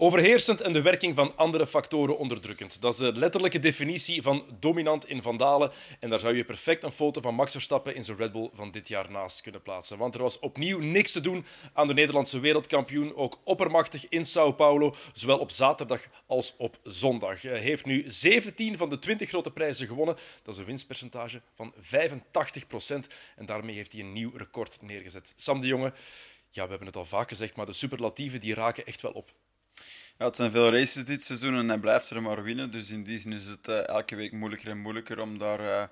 Overheersend en de werking van andere factoren onderdrukkend. Dat is de letterlijke definitie van dominant in Vandalen. En daar zou je perfect een foto van Max Verstappen in zijn Red Bull van dit jaar naast kunnen plaatsen. Want er was opnieuw niks te doen aan de Nederlandse wereldkampioen. Ook oppermachtig in Sao Paulo, zowel op zaterdag als op zondag. Hij heeft nu 17 van de 20 grote prijzen gewonnen. Dat is een winstpercentage van 85 procent. En daarmee heeft hij een nieuw record neergezet. Sam de Jonge, ja, we hebben het al vaak gezegd, maar de superlatieven die raken echt wel op. Ja, het zijn veel races dit seizoen en hij blijft er maar winnen. Dus in die zin is het uh, elke week moeilijker en moeilijker om daar, uh,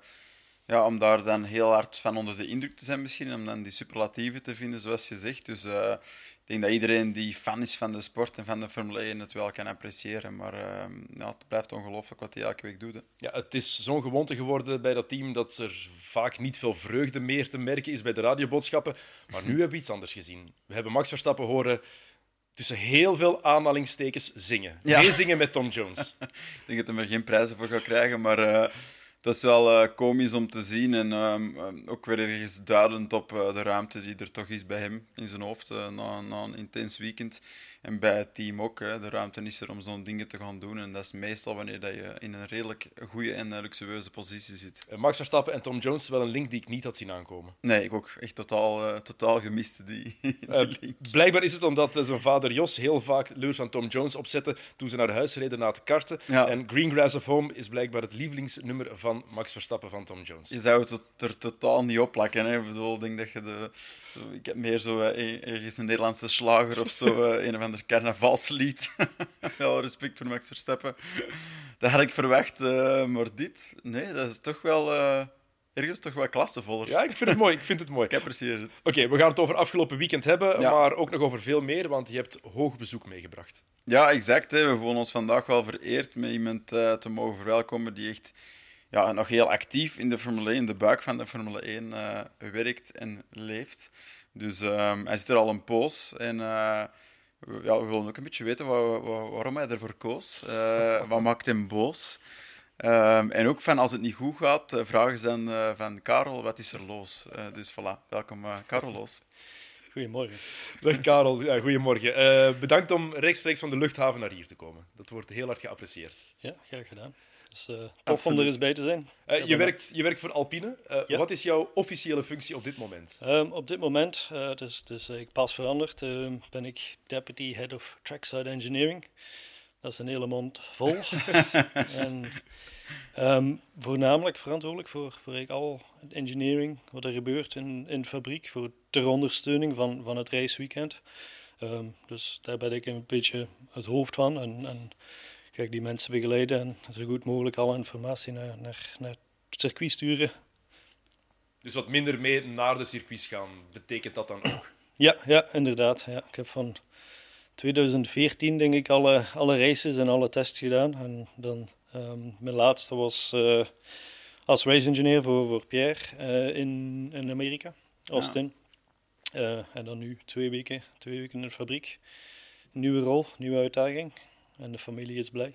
ja, om daar dan heel hard van onder de indruk te zijn misschien. Om dan die superlatieven te vinden, zoals je zegt. Dus uh, ik denk dat iedereen die fan is van de sport en van de Formule 1 het wel kan appreciëren. Maar ja, het blijft ongelooflijk wat hij elke week doet. Ja, het is zo'n gewoonte geworden bij dat team dat er vaak niet veel vreugde meer te merken is bij de radioboodschappen. Maar nu hebben we iets anders gezien. We hebben Max Verstappen horen tussen heel veel aanhalingstekens zingen. Ja. Meezingen met Tom Jones. ik denk dat hij er geen prijzen voor gaat krijgen, maar uh, het is wel uh, komisch om te zien. En uh, ook weer ergens duidend op de ruimte die er toch is bij hem in zijn hoofd na, na, een intens weekend. En bij het team ook. Hè. De ruimte is er om zo'n dingen te gaan doen. En dat is meestal wanneer dat je in een redelijk goede en luxueuze positie zit. Max Verstappen en Tom Jones, wel een link die ik niet had zien aankomen. Nee, ik ook. Echt totaal, uh, totaal gemist, die, die uh, Blijkbaar is het omdat zijn vader Jos heel vaak leurs van Tom Jones opzette toen ze naar huis reden na het karten. Ja. En Greengrass of Home is blijkbaar het lievelingsnummer van Max Verstappen van Tom Jones. Je zou het er totaal niet op plakken. Hè. Ik bedoel, ik denk dat je de... Zo, ik heb meer zo uh, ergens een Nederlandse slager of zo, een of ander carnavalslied. Wel respect voor Max Verstappen. Dat had ik verwacht, uh, maar dit, nee, dat is toch wel uh, ergens toch wel klassevoller. Ja, ik vind het mooi. Ik vind het mooi. ik apprecieer het. Oké, we gaan het over afgelopen weekend hebben, ja. maar ook nog over veel meer, want je hebt hoog bezoek meegebracht. Ja, exact. Hè. We voelen ons vandaag wel vereerd met iemand uh, te mogen verwelkomen die echt ja, nog heel actief in de Formule 1, in de buik van de Formule 1 werkt en leeft. Dus um, hij zit er al een poos en ja, we willen ook een beetje weten waar, waar, waarom hij ervoor koos. Uh, wat maakt hem boos? Um, en ook van als het niet goed gaat, uh, vragen ze dan uh, van Karel, wat is er los? dus voilà, welkom Karel Loos. Goedemorgen. Dag Karel, ja, goedemorgen. bedankt om rechtstreeks van de luchthaven naar hier te komen. Dat wordt heel hard geapprecieerd. Ja, graag gedaan. Dus uh, tof om er eens bij te zijn. Uh, je, werkt, je werkt voor Alpine. Uh, ja. Wat is jouw officiële functie op dit moment? Um, op dit moment, dus, dus ik pas veranderd, ehm, ben ik Deputy Head of Trackside Engineering. Dat is een hele mond vol. en um, voornamelijk verantwoordelijk voor, voor ik al het engineering, wat er gebeurt in, in de fabriek, voor ter ondersteuning van, van het raceweekend. dus daar ben ik een beetje het hoofd van. En, en ga die mensen begeleiden en zo goed mogelijk alle informatie naar, naar, naar het circuit sturen. Dus wat minder mee naar de circuits gaan, betekent dat dan ook? Ja, ja inderdaad. Ja. Ik heb van 2014 denk ik alle, alle races en alle tests gedaan. En dan, um, mijn laatste was uh, als race engineer voor, voor Pierre uh, in, in Amerika, Austin. Ja. Uh, en dan nu twee weken, twee weken in de fabriek. Nieuwe rol, nieuwe uitdaging. En de familie is blij.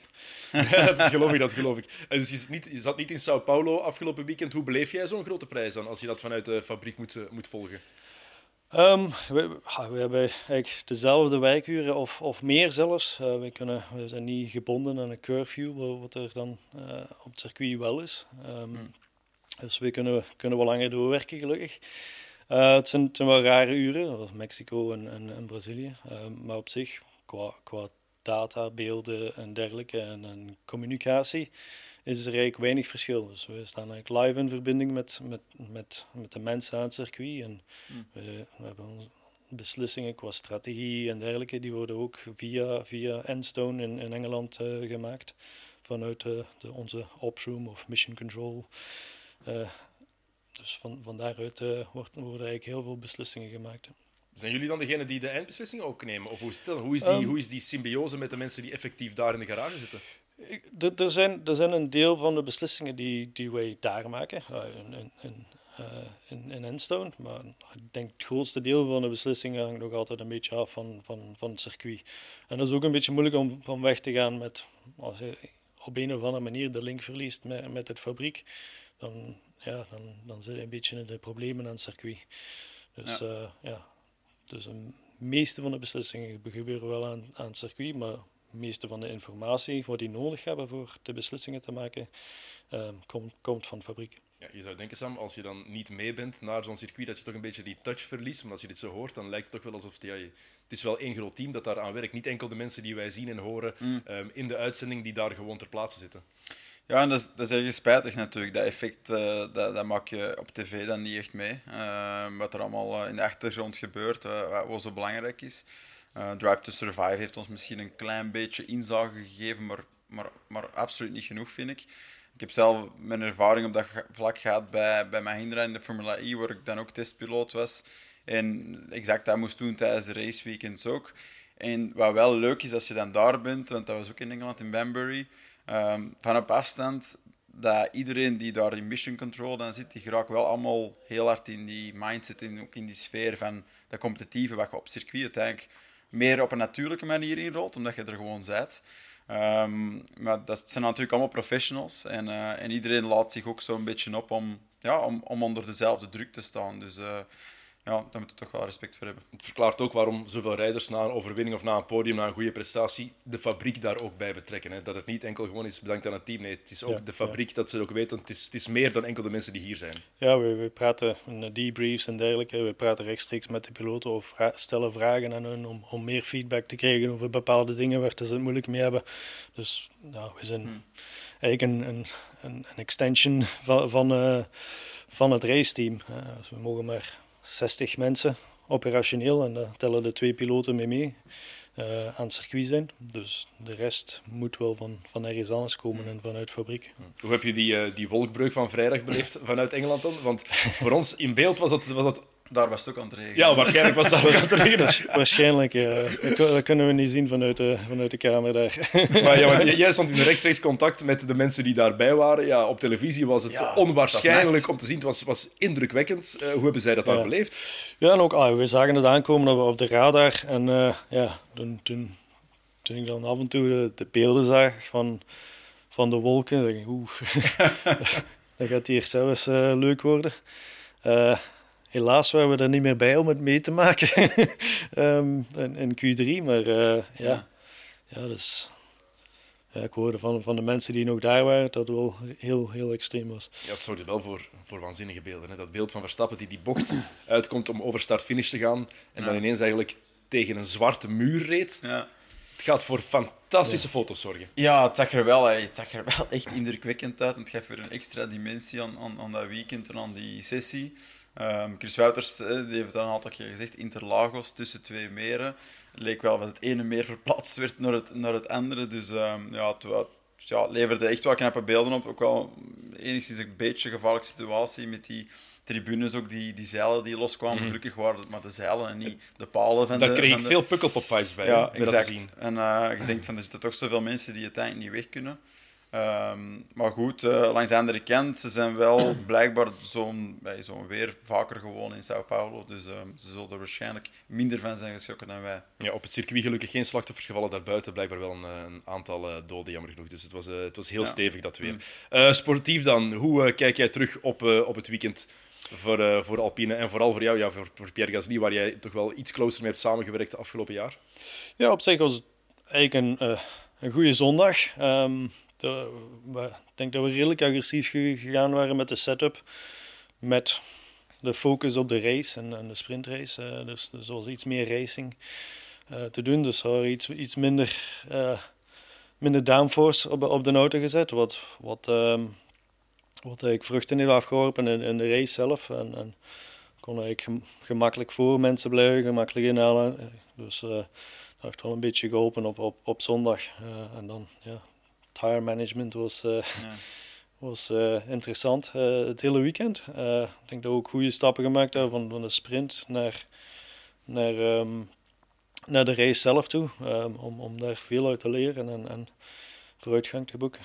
dat geloof ik, dat geloof ik. Dus je, zat niet, je zat niet in Sao Paulo afgelopen weekend. Hoe beleef jij zo'n grote prijs dan, als je dat vanuit de fabriek moet, uh, moet volgen? Um, we, we, hebben eigenlijk dezelfde wijkuren of, of meer zelfs. Uh, we, kunnen, we zijn niet gebonden aan een curfew, wat er dan uh, op het circuit wel is. Um, hmm. Dus we kunnen, kunnen wel langer doorwerken, gelukkig. Uh, het, zijn, het, zijn, wel rare uren, Mexico en, en, en Brazilië. maar op zich, qua, qua data, beelden en dergelijke en, en, communicatie, is er eigenlijk weinig verschil. Dus we staan eigenlijk live in verbinding met, met, met, met de mensen aan het circuit. En hmm. we, we, hebben beslissingen qua strategie en dergelijke, die worden ook via, via Enstone in, in Engeland uh, gemaakt. Vanuit de, de, onze opsroom of mission control. Uh, dus van, van daaruit uh, worden eigenlijk heel veel beslissingen gemaakt. Zijn jullie dan degene die de eindbeslissingen ook nemen? Of hoe is, het, hoe is, die, um, hoe is die symbiose met de mensen die effectief daar in de garage zitten? Er zijn, er zijn een deel van de beslissingen die, die wij daar maken, uh, in, in, uh, in, in Enstone. Maar ik denk het grootste deel van de beslissingen hangt nog altijd een beetje af van, van, van het circuit. En dat is ook een beetje moeilijk om van weg te gaan met, als je op een of andere manier de link verliest met, met het fabriek, dan, ja, dan, dan zit je een beetje in de problemen aan het circuit. Dus ja, uh, ja dus de meeste van de beslissingen gebeuren wel aan, aan het circuit, maar meeste van de informatie wat die nodig hebben voor de beslissingen te maken, ehm, komt, komt van de fabriek. Ja, je zou denken, Sam, als je dan niet mee bent naar zo'n circuit, dat je toch een beetje die touch verliest. Maar als je dit zo hoort, dan lijkt het toch wel alsof ja, het is wel één groot team dat daar aan werkt. Niet enkel de mensen die wij zien en horen mm. ehm, in de uitzending, die daar gewoon ter plaatse zitten. Ja, en dat is, dat is erg spijtig natuurlijk. Dat effect uh, dat, dat maak je op tv dan niet echt mee. Uh, wat er allemaal eh, in de achtergrond gebeurt, uh, wat zo belangrijk is. Drive to Survive heeft ons misschien een klein beetje inzage gegeven, maar, maar, maar absoluut niet genoeg, vind ik. Ik heb zelf mijn ervaring op dat vlak gehad bij, bij Mahindra in de Formula E, waar ik dan ook testpiloot was. En exact dat moest doen tijdens de raceweekends ook. En wat wel leuk is als je dan daar bent, want dat was ook in Engeland, in Banbury um, van op afstand, dat iedereen die daar in mission control dan zit, die geraakt wel allemaal heel hard in die mindset en ook in die sfeer van dat competitieve, wat je op circuit uiteindelijk meer op een natuurlijke manier inrolt, omdat je er gewoon bent. Um, maar dat zijn natuurlijk allemaal professionals en, uh, en iedereen laat zich ook zo'n beetje op om, ja, om, om onder dezelfde druk te staan. Dus uh, ja, daar moeten we toch wel respect voor hebben. Het verklaart ook waarom zoveel rijders na een overwinning of na een podium, na een goede prestatie, de fabriek daar ook bij betrekken. Hè. Dat het niet enkel gewoon is bedankt aan het team. Nee, het is ook de fabriek dat ze ook weten. Het is, het is meer dan enkel de mensen die hier zijn. Ja, we, we praten in debriefs en dergelijke. We praten rechtstreeks met de piloten of stellen vragen aan hen om, om meer feedback te krijgen over bepaalde dingen waar ze het moeilijk mee hebben. Dus nou, we zijn hmm. eigenlijk een, een, een, extension van, van, uh, van het raceteam. Uh, dus we mogen maar 60 mensen operationeel en daar tellen de twee piloten mee mee. Uh, aan het circuit zijn. Dus de rest moet wel van, van ergens komen en vanuit fabriek. Hoe heb je die, uh, die wolkbreuk van vrijdag beleefd vanuit Engeland dan? Want voor ons in beeld was dat, was dat daar was het ook aan het regenen. Ja, waarschijnlijk was dat ook aan het regenen. waarschijnlijk, ja. Dat kunnen we niet zien vanuit de, vanuit de kamer daar. Maar, ja, maar jij stond in rechtstreeks contact met de mensen die daarbij waren. Ja, op televisie was het onwaarschijnlijk om te zien. Het was, was indrukwekkend. Uh, hoe hebben zij dat dan beleefd? Ja, en ook, ah, we zagen het aankomen op, op de radar. En uh, ja, toen, toen, toen ik dan af en toe de, de beelden zag van, van de wolken, dacht ik, oeh, dat gaat hier zelfs uh, leuk worden. Helaas waren we er niet meer bij om het mee te maken um, in, in, Q3. Maar uh, ja. ja, dus, ja, ik hoorde van, van de mensen die nog daar waren dat het wel heel, heel extreem was. Ja, het zorgde wel voor, voor waanzinnige beelden. Hè? Dat beeld van Verstappen die die bocht uitkomt om over start-finish te gaan en dan ineens eigenlijk tegen een zwarte muur reed. Ja. Het gaat voor fantastische foto's zorgen. Ja, het zag er wel, het zag er wel echt indrukwekkend uit. En het geeft weer een extra dimensie aan, aan, aan dat weekend en aan die sessie. Um, Chris Wouters die heeft dan een aantal keer gezegd, Interlagos tussen twee meren. Het leek wel dat het ene meer verplaatst werd naar het, naar het andere. Dus um, ja, het, ja, leverde echt wel knappe beelden op. Ook wel enigszins een beetje een gevaarlijke situatie met die tribunes, ook die, die zeilen die loskwamen. Mm Gelukkig waren het maar de zeilen en niet de palen van Daar de... Daar kreeg ik veel pukkelpop-vibes bij. Ja, exact. En uh, je denkt van, er zitten toch zoveel mensen die uiteindelijk niet weg kunnen. Um, maar goed, uh, langs de andere kant, ze zijn wel blijkbaar zo'n zo'n weer vaker gewoon in Sao Paulo. Dus um, ze zullen er waarschijnlijk minder van zijn geschrokken dan wij. Ja, op het circuit gelukkig geen slachtoffers gevallen. Daarbuiten blijkbaar wel een, eh, een aantal uh, doden, jammer genoeg. Dus het was, uh, het was heel ja. stevig dat weer. Mm. sportief dan, hoe kijk jij terug op, op het weekend voor, voor Alpine en vooral voor jou, ja, voor, voor Pierre Gasly, waar jij toch wel iets closer mee hebt samengewerkt de afgelopen jaar? Ja, op zich was het eigenlijk een, een goede zondag. Um, ik denk dat we redelijk agressief gegaan waren met de setup. Met de focus op de race en, en de sprintrace. Uh, dus, dus zoals iets meer racing uh, te doen. Dus er iets, iets minder, uh, minder downforce op, op de auto gezet. Wat, wat, um, wat ik vruchten heeft afgeworpen in, in de race zelf. En, en kon ik gemakkelijk voor mensen blijven, gemakkelijk inhalen. Dus dat heeft wel een beetje geholpen op, op, op zondag. en dan ja, tire management was, uh, ja. was uh, interessant uh, het hele weekend. ik denk dat we ook goede stappen gemaakt hebben van, van de sprint naar, naar, um, naar de race zelf toe. Um, om, om daar veel uit te leren en, en vooruitgang te boeken.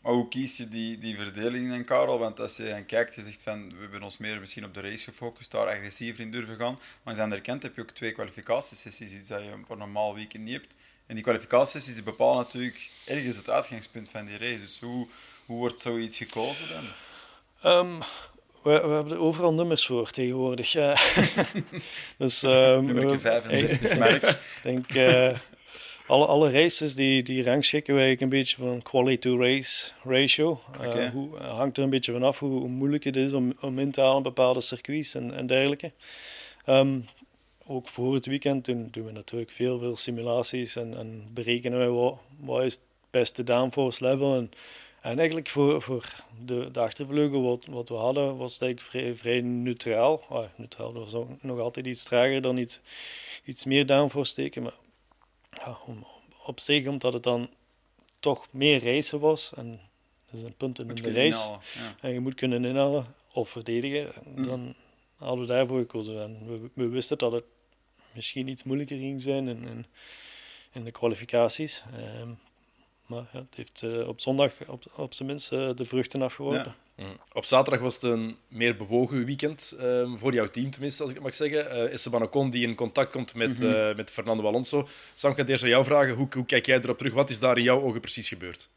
Maar hoe kies je die, die verdeling dan, Karel? Want als je kijkt, je zegt van we hebben ons meer misschien op de race gefocust, daar agressiever in durven gaan. Maar aan de andere kant heb je ook twee kwalificatiesessies, iets dat je op een normaal weekend niet hebt. En die kwalificatiesessies bepalen natuurlijk ergens het uitgangspunt van die race. Dus hoe, hoe wordt zoiets gekozen dan? Um, we, we, hebben er overal nummers voor tegenwoordig. dus, um, Nummer 35, merk. Ik denk, uh, alle, alle races die, die rangschikken wij een beetje van quality to race ratio. Okay. hoe, hangt er een beetje vanaf hoe, hoe moeilijk het is om, om in te halen bepaalde circuits en, en dergelijke. Um, ook voor het weekend doen, doen we natuurlijk veel, veel simulaties en, en berekenen we wat, wat is het beste downforce level. En, en eigenlijk voor, voor de, de achtervleugel wat, wat we hadden, was het eigenlijk vrij, vrij neutraal. Ah, neutraal, dat was ook nog altijd iets trager dan iets, iets meer downforce steken. Maar ja, om, op zich, omdat het dan toch meer racen was en dus een punt in de race ja. en je moet kunnen inhalen of verdedigen, Mm. dan hadden we daarvoor gekozen. En we, we wisten dat het misschien iets moeilijker ging zijn in, in, in de kwalificaties. Ehm, maar ja, het heeft eh, op zondag op, op zijn minst eh, de vruchten afgeworpen. Mm. Op zaterdag was het een meer bewogen weekend, ehm, voor jouw team tenminste, als ik het mag zeggen. Eh Esteban Ocon die in contact komt met, Mhm. met Fernando Alonso. Sam, ik ga eerst aan jou vragen. Hoe, hoe kijk jij erop terug? Wat is daar in jouw ogen precies gebeurd?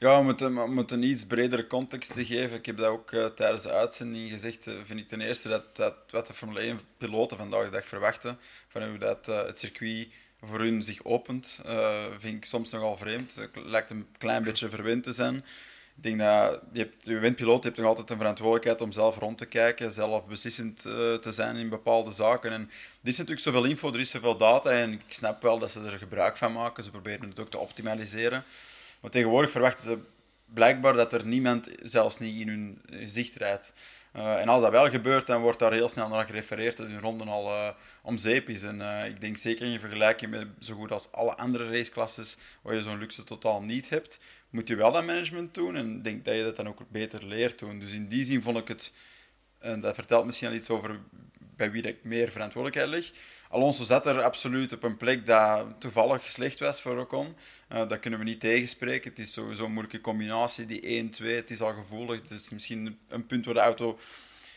Ja, om het, om het een iets bredere context te geven, ik heb dat ook eh, tijdens de uitzending gezegd, eh, vind ik ten eerste dat, dat wat de Formule 1-piloten vandaag de dag verwachten, van hoe dat, eh, het circuit voor hun zich opent, vind ik soms nogal vreemd. Het lijkt een klein beetje verwend te zijn. Ik denk dat je, hebt, je windpiloot hebt nog altijd een verantwoordelijkheid om zelf rond te kijken, zelf beslissend te zijn in bepaalde zaken. En er is natuurlijk zoveel info, er is zoveel data en ik snap wel dat ze er gebruik van maken. Ze proberen het ook te optimaliseren. Maar tegenwoordig verwachten ze blijkbaar dat er niemand zelfs niet in hun gezicht rijdt. Uh, en als dat wel gebeurt, dan wordt daar heel snel naar gerefereerd dat hun ronde al uh, om zeep is. En uh, ik denk zeker in vergelijking met zo goed als alle andere raceklasses, waar je zo'n luxe totaal niet hebt, moet je wel dat management doen. En ik denk dat je dat dan ook beter leert doen. Dus in die zin vond ik het, en dat vertelt misschien al iets over bij wie ik meer verantwoordelijkheid leg. Alonso zat er absoluut op een plek dat toevallig slecht was voor Ocon. Uh, dat kunnen we niet tegenspreken. Het is sowieso een moeilijke combinatie, die 1-2. Het is al gevoelig. Het is misschien een punt waar de auto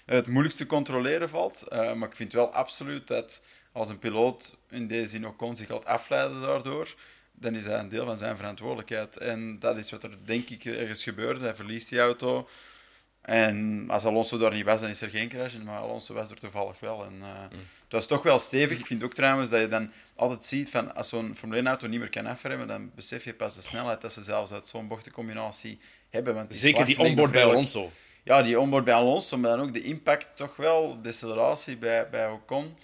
het moeilijkste te controleren valt. Uh, maar ik vind wel absoluut dat als een piloot in deze zin Ocon zich gaat afleiden daardoor, dan is dat een deel van zijn verantwoordelijkheid. En dat is wat er denk ik ergens gebeurde. Hij verliest die auto. En als Alonso daar niet was, dan is er geen crash. Maar Alonso was er toevallig wel. En, uh, mm. Het was toch wel stevig. Ik vind ook trouwens dat je dan altijd ziet van als zo'n Formule 1-auto niet meer kan afremmen, dan besef je pas de snelheid dat ze zelfs uit zo'n bochtencombinatie hebben. Want die Zeker die onboard bij Alonso. Ja, die onboard bij Alonso, maar dan ook de impact toch wel, de deceleratie bij, bij Ocon.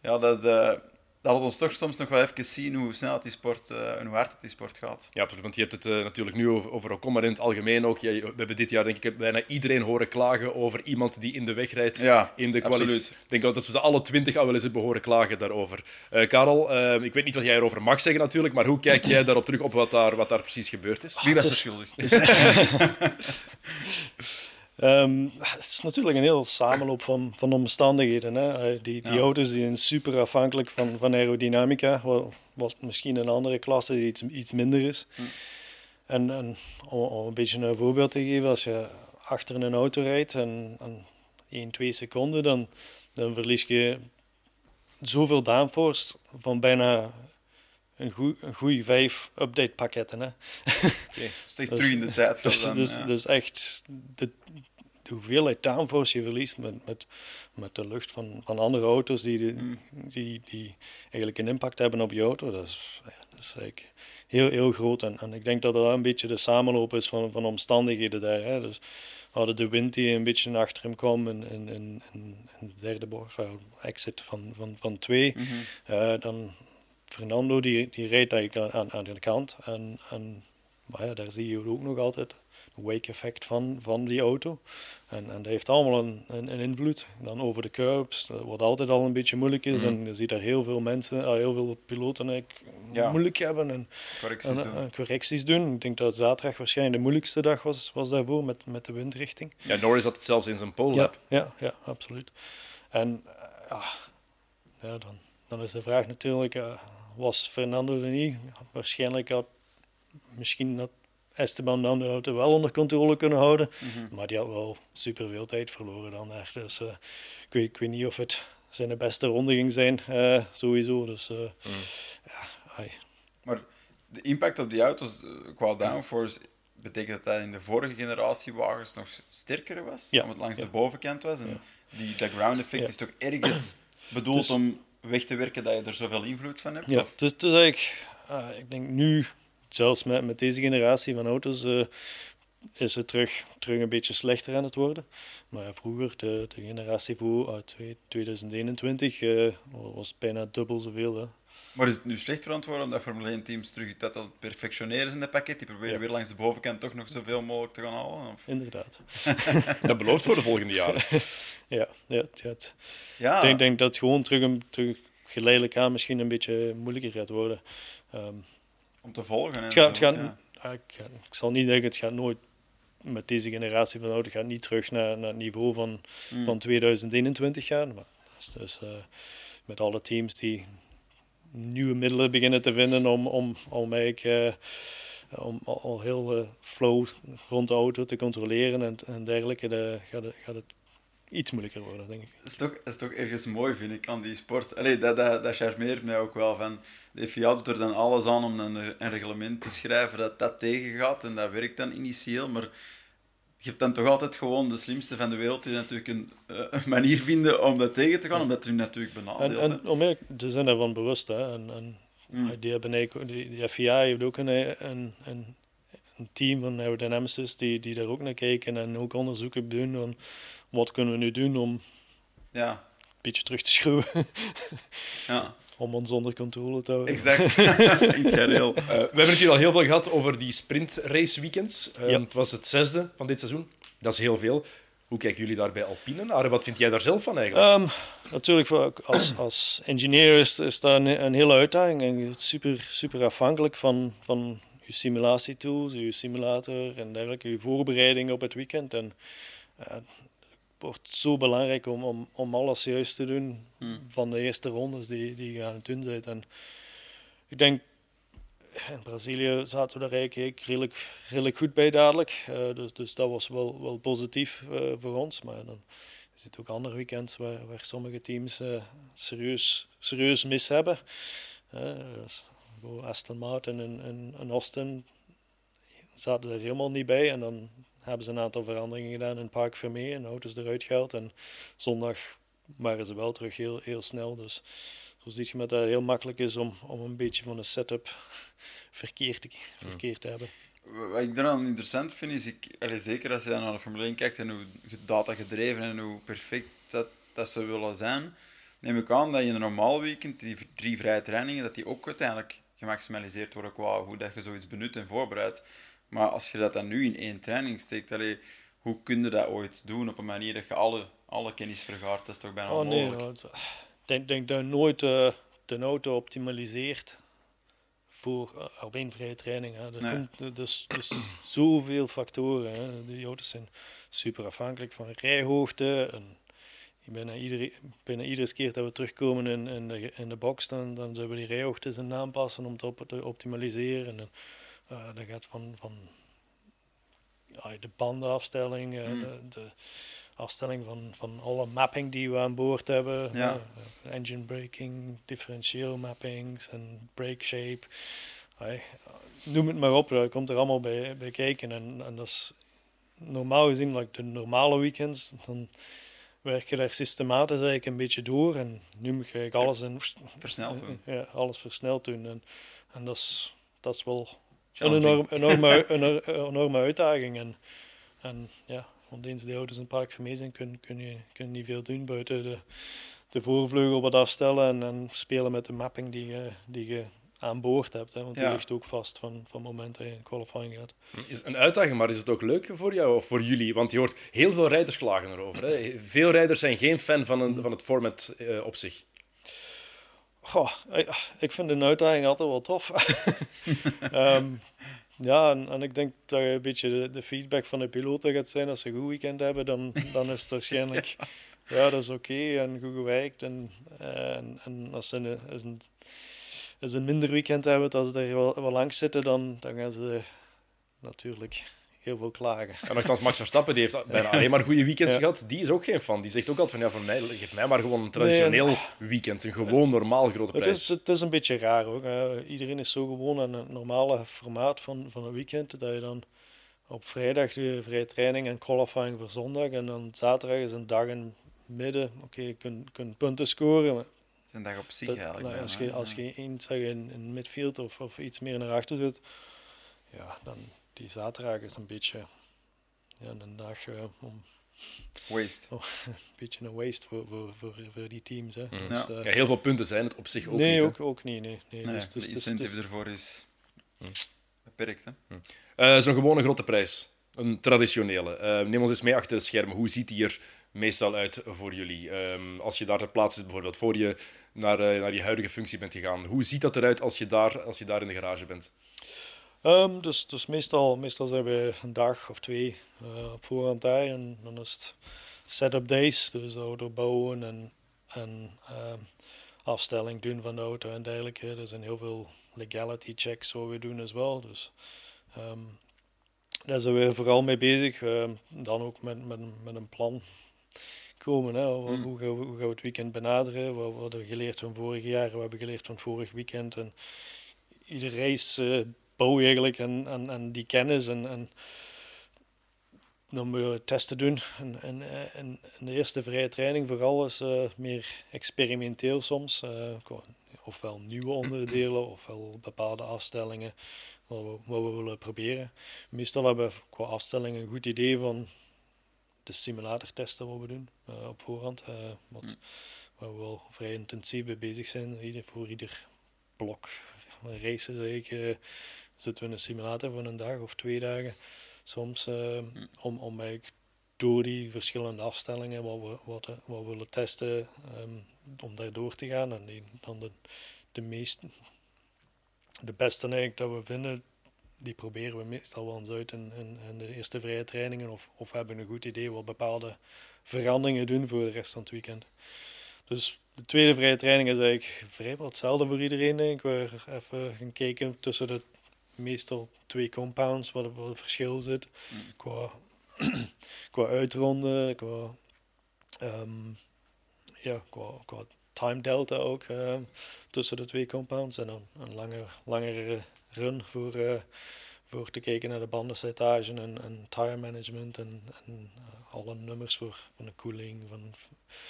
Ja, dat, uh, dat laat ons toch soms nog wel even zien hoe snel die sport uh, en hoe hard het die sport gaat. Ja, absoluut. Want je hebt het uh, natuurlijk nu over, over Ocon, maar in het algemeen ook. Ja, we hebben dit jaar denk ik bijna iedereen horen klagen over iemand die in de weg rijdt ja, in de kwalificatie. Ik denk ook dat we ze alle twintig al wel eens hebben horen klagen daarover. Uh, Karel, ik weet niet wat jij erover mag zeggen natuurlijk, maar hoe kijk jij daarop terug op wat daar, wat daar precies gebeurd is? Wie was er schuldig? Um, het is natuurlijk een heel samenloop van, van omstandigheden. Hè. Die, die ja. auto's die zijn super afhankelijk van, van aerodynamica, wat, wat misschien in andere klassen iets, iets minder is. Hm. En, en om, om, een beetje een voorbeeld te geven, als je achter een auto rijdt en, en 1, 2 seconden, dan, dan verlies je zoveel downforce van bijna een goede vijf update pakketten. Hè. Okay, dus terug in de tijd. Dus, dan, dus, ja. dus echt de, de hoeveelheid downforce je verliest met, met, met de lucht van, van andere auto's die, de, Mm. die, die eigenlijk een impact hebben op je auto, dat is, ja, dat is eigenlijk heel, heel groot. En, en ik denk dat dat een beetje de samenloop is van, van omstandigheden daar. Hè. Dus we hadden de wind die een beetje achter hem kwam in, in, in, in de derde bocht, uh, exit van, van, van twee. Mhm. Uh, dan Fernando die, die rijdt eigenlijk aan, aan de kant. En, en maar ja, daar zie je ook nog altijd het wake-effect van, van die auto. En, en dat heeft allemaal een, een, een, invloed. Dan over de curbs, wat altijd al een beetje moeilijk is. Mhm. En je ziet daar heel veel mensen, uh, heel veel piloten Ja. moeilijk hebben en, Correcties en, doen. en correcties doen. Ik denk dat zaterdag waarschijnlijk de moeilijkste dag was, was daarvoor met, met de windrichting. Ja, Norris had het zelfs in zijn pole Ja, lap. ja, ja, absoluut. En uh, ja, ja, dan, dan is de vraag natuurlijk, uh, was Fernando er niet? Waarschijnlijk had misschien had Esteban dan de auto wel onder controle kunnen houden, Mhm. maar die had wel superveel tijd verloren dan echt. Dus uh, ik, weet, ik weet niet of het zijn beste ronde ging zijn, uh, sowieso. Dus uh, Mm. ja, ai. Maar de impact op die auto's eh, qua downforce, betekent dat dat in de vorige generatie wagens nog sterker was? Ja. Omdat het langs Ja. de bovenkant was? En Ja. die, dat ground effect is toch ergens bedoeld Dus- om weg te werken dat je er zoveel invloed van hebt? Ja, Of- dus, dus eigenlijk, uh, ik denk nu, zelfs met, met deze generatie van auto's, uh, is het terug, terug een beetje slechter aan het worden. Maar ja, vroeger, de, de generatie voor uit 2021, uh, was het bijna dubbel zoveel. Hè. Maar is het nu slechter aan het worden omdat Formule 1 teams terug dat al perfectioneren in het pakket? Die proberen ja. weer langs de bovenkant toch nog zoveel mogelijk te gaan halen? Of? Inderdaad. dat belooft voor de volgende jaren. ja, ja, het, ja. Ik denk, denk dat het gewoon terug, terug geleidelijk aan misschien een beetje moeilijker gaat worden. Um, Om te volgen. Het gaat, het gaat, ja. ik, ik, zal niet zeggen, het gaat nooit met deze generatie van auto's gaat niet terug naar, naar het niveau van, mm. van 2021 gaan. Maar dus, uh, met alle teams die nieuwe middelen beginnen te vinden om, om, om eigenlijk uh, om al heel uh, flow rond de auto te controleren en, en dergelijke, de, gaat, het, gaat het iets moeilijker worden, denk ik. Dat is toch, dat is toch ergens mooi, vind ik, aan die sport. Allee, dat, dat, dat charmeert mij ook wel. Van, de FIA doet er dan alles aan om een, een reglement te schrijven dat dat tegengaat. En dat werkt dan initieel, maar je hebt dan toch altijd gewoon de slimste van de wereld die natuurlijk een, een manier vinden om dat tegen te gaan, omdat er natuurlijk benadeeld. En, en om ze zijn ervan bewust. Hè. En, en mm. die, hebben, die, die FIA heeft ook een, een, een, een team van aerodynamicists die, die daar ook naar kijken en ook onderzoeken doen van wat kunnen we nu doen om ja. een beetje terug te schroeven. ja om ons onder controle te houden. Exact, in gareel. Uh, we hebben het hier al heel veel gehad over die sprintrace weekends. Uh, Het was het zesde van dit seizoen. Dat is heel veel. Hoe kijken jullie daar bij Alpine naar? Wat vind jij daar zelf van eigenlijk? Um, natuurlijk, voor, als, als engineer is, is dat een, een hele uitdaging. En super, super afhankelijk van, van je simulatietools, je simulator en dergelijke, je voorbereiding op het weekend. En, uh, wordt zo belangrijk om, om, om alles juist te doen hmm. van de eerste rondes die, die je aan het doen bent. En ik denk, in Brazilië zaten we daar eigenlijk redelijk, redelijk goed bij dadelijk. Uh, dus, dus dat was wel, wel positief uh, voor ons. Maar dan zitten ook andere weekends waar, waar sommige teams uh, serieus, serieus mis hebben. Dus, Aston Martin en, en, en Austin zaten er helemaal niet bij. En dan hebben ze een aantal veranderingen gedaan in Park Vermeer en auto's eruit gehaald. En zondag waren ze wel terug heel, heel snel. Dus zo zie je met dat het heel makkelijk is om, om een beetje van een setup verkeerd te, verkeerd te hebben. Wat ik dan interessant vind, is ik, allez, zeker als je naar de Formule 1 kijkt en hoe data gedreven en hoe perfect dat, dat ze willen zijn, neem ik aan dat je in een normaal weekend, die drie vrije trainingen, dat die ook uiteindelijk gemaximaliseerd worden qua hoe dat je zoiets benut en voorbereidt. Maar als je dat dan nu in één training steekt, allee, hoe kun je dat ooit doen op een manier dat je alle, alle kennis vergaart? Dat is toch bijna oh, onmogelijk? Nee, ik denk, denk dat je nooit uh, de auto optimaliseert voor uh, alleen vrije training. Hè. Er nee. dus, dus zoveel factoren. Hè. Die auto's zijn super afhankelijk van rijhoogte. En bijna iedere, bijna iedere keer dat we terugkomen in, in, de, in de box, dan, dan zullen we die rijhoogtes aanpassen om het op te optimaliseren. En, uh, dat gaat van, van ja, de bandenafstelling, uh, de, de, afstelling van, van alle mapping die we aan boord hebben. Ja. Uh, engine braking, differentieel mappings en brake shape. noem het maar op, dat komt er allemaal bij, bij kijken. En, en dat is normaal gezien, like de normale weekends, dan werk je daar systematisch eigenlijk een beetje door. En nu moet je alles in, versneld doen. Ja, alles versneld doen. En, en dat is, dat is wel een enorm, enorme, een enorme uitdaging. En, en ja, want eens de auto's een park gemeen zijn, kun, kun, je, kun je niet veel doen buiten de, de voorvleugel wat afstellen en, en spelen met de mapping die je, die je aan boord hebt. Hè, want die ligt ook vast van, van het moment dat je in qualifying gaat. Is een uitdaging, maar is het ook leuk voor jou of voor jullie? Want je hoort heel veel rijders klagen erover. Hè? Veel rijders zijn geen fan van, een, van het format uh, op zich. Goh, ik vind de uitdaging altijd wel tof. um, ja, en, en, ik denk dat een beetje de, de, feedback van de piloten gaat zijn. Als ze een goed weekend hebben, dan, dan is het waarschijnlijk... ja. dat is oké en goed gewerkt. En, en, en als ze een, een, een minder weekend hebben, als ze er wel, wel langs zitten, dan, dan gaan ze natuurlijk heel veel klagen. En nogthans, Max Verstappen die heeft bijna alleen maar goede weekends gehad. Die is ook geen fan. Die zegt ook altijd van, ja, voor mij, geef mij maar gewoon een traditioneel weekend. Een gewoon normaal grote prijs. Het is, het is een beetje raar ook. Iedereen is zo gewoon aan het normale formaat van, van een weekend, dat je dan op vrijdag de vrije training en qualifying voor zondag. En dan zaterdag is een dag in midden. Oké, je kunt, kunt punten scoren, maar is een dag op zich Dat- eigenlijk. nou, als, je, als ja. je eens zeg, in, in midfield of, of iets meer naar achter zit, ja, dan die zaterdag is een beetje ja, een dag eh, om Waste. een beetje een waste voor, voor, voor, voor die teams. Hè. Mm. Dus, Ja. eh, Ja, heel veel punten zijn het op zich ook nee, niet. ook, ook niet. Nee, nee. Nee, dus, dus, de incentive dus- ervoor is Hm. beperkt. Hè? Eh, Zo'n gewone grote prijs. Een traditionele. Eh, neem ons eens mee achter de schermen. Hoe ziet die er meestal uit voor jullie? Ehm, als je daar ter plaatse zit, bijvoorbeeld, voor je naar, eh, naar je huidige functie bent gegaan. Hoe ziet dat eruit als je daar, als je daar in de garage bent? Ehm, dus dus meestal, meestal zijn we een dag of twee eh, op voorhand daar en dan is het setup days, dus auto bouwen en, en ehm, afstelling doen van de auto en dergelijke. Er zijn heel veel legality checks wat we doen as wel, dus ehm, daar zijn we vooral mee bezig. Dan ook met, met, een- met een plan komen. Hè. Hoe, Mm. hoe, gaan we, hoe gaan we het weekend benaderen? Wat, wat hebben we geleerd van vorig jaar? Wat hebben we geleerd van vorig weekend? En iedere race bouw eigenlijk aan, aan die kennis en, en dan moet je testen doen. En, en, en, en de eerste vrije training vooral is eh, meer experimenteel soms. eh, ofwel nieuwe onderdelen, ofwel bepaalde afstellingen wat we, wat we willen proberen. Meestal hebben we qua afstelling een goed idee van de simulatortesten wat we doen eh, op voorhand. wat, Mm. waar we wel vrij intensief mee bezig zijn. Voor ieder blok races eigenlijk, eh, zitten we in een simulator voor een dag of twee dagen. Soms eh, om, om eigenlijk door die verschillende afstellingen wat we, wat, we- wat we willen testen, ehm, om daar door te gaan. En die, dan de, de meest, de beste eigenlijk dat we vinden, die proberen we meestal wel eens uit in, in, in de eerste vrije trainingen. Of, of hebben een goed idee wat bepaalde veranderingen doen voor de rest van het weekend. Dus de tweede vrije training is eigenlijk vrijwel hetzelfde voor iedereen. Denk ik. We even gaan kijken tussen de meestal twee compounds, wat er verschil zit. Mm. Qua, qua uitronden, qua, ehm, ja, qua, qua time delta ook ehm, tussen de twee compounds. En dan een lange, langere run voor, eh, te kijken naar de bandenslijtage en, en tire management en, en eh, alle nummers voor van de koeling, van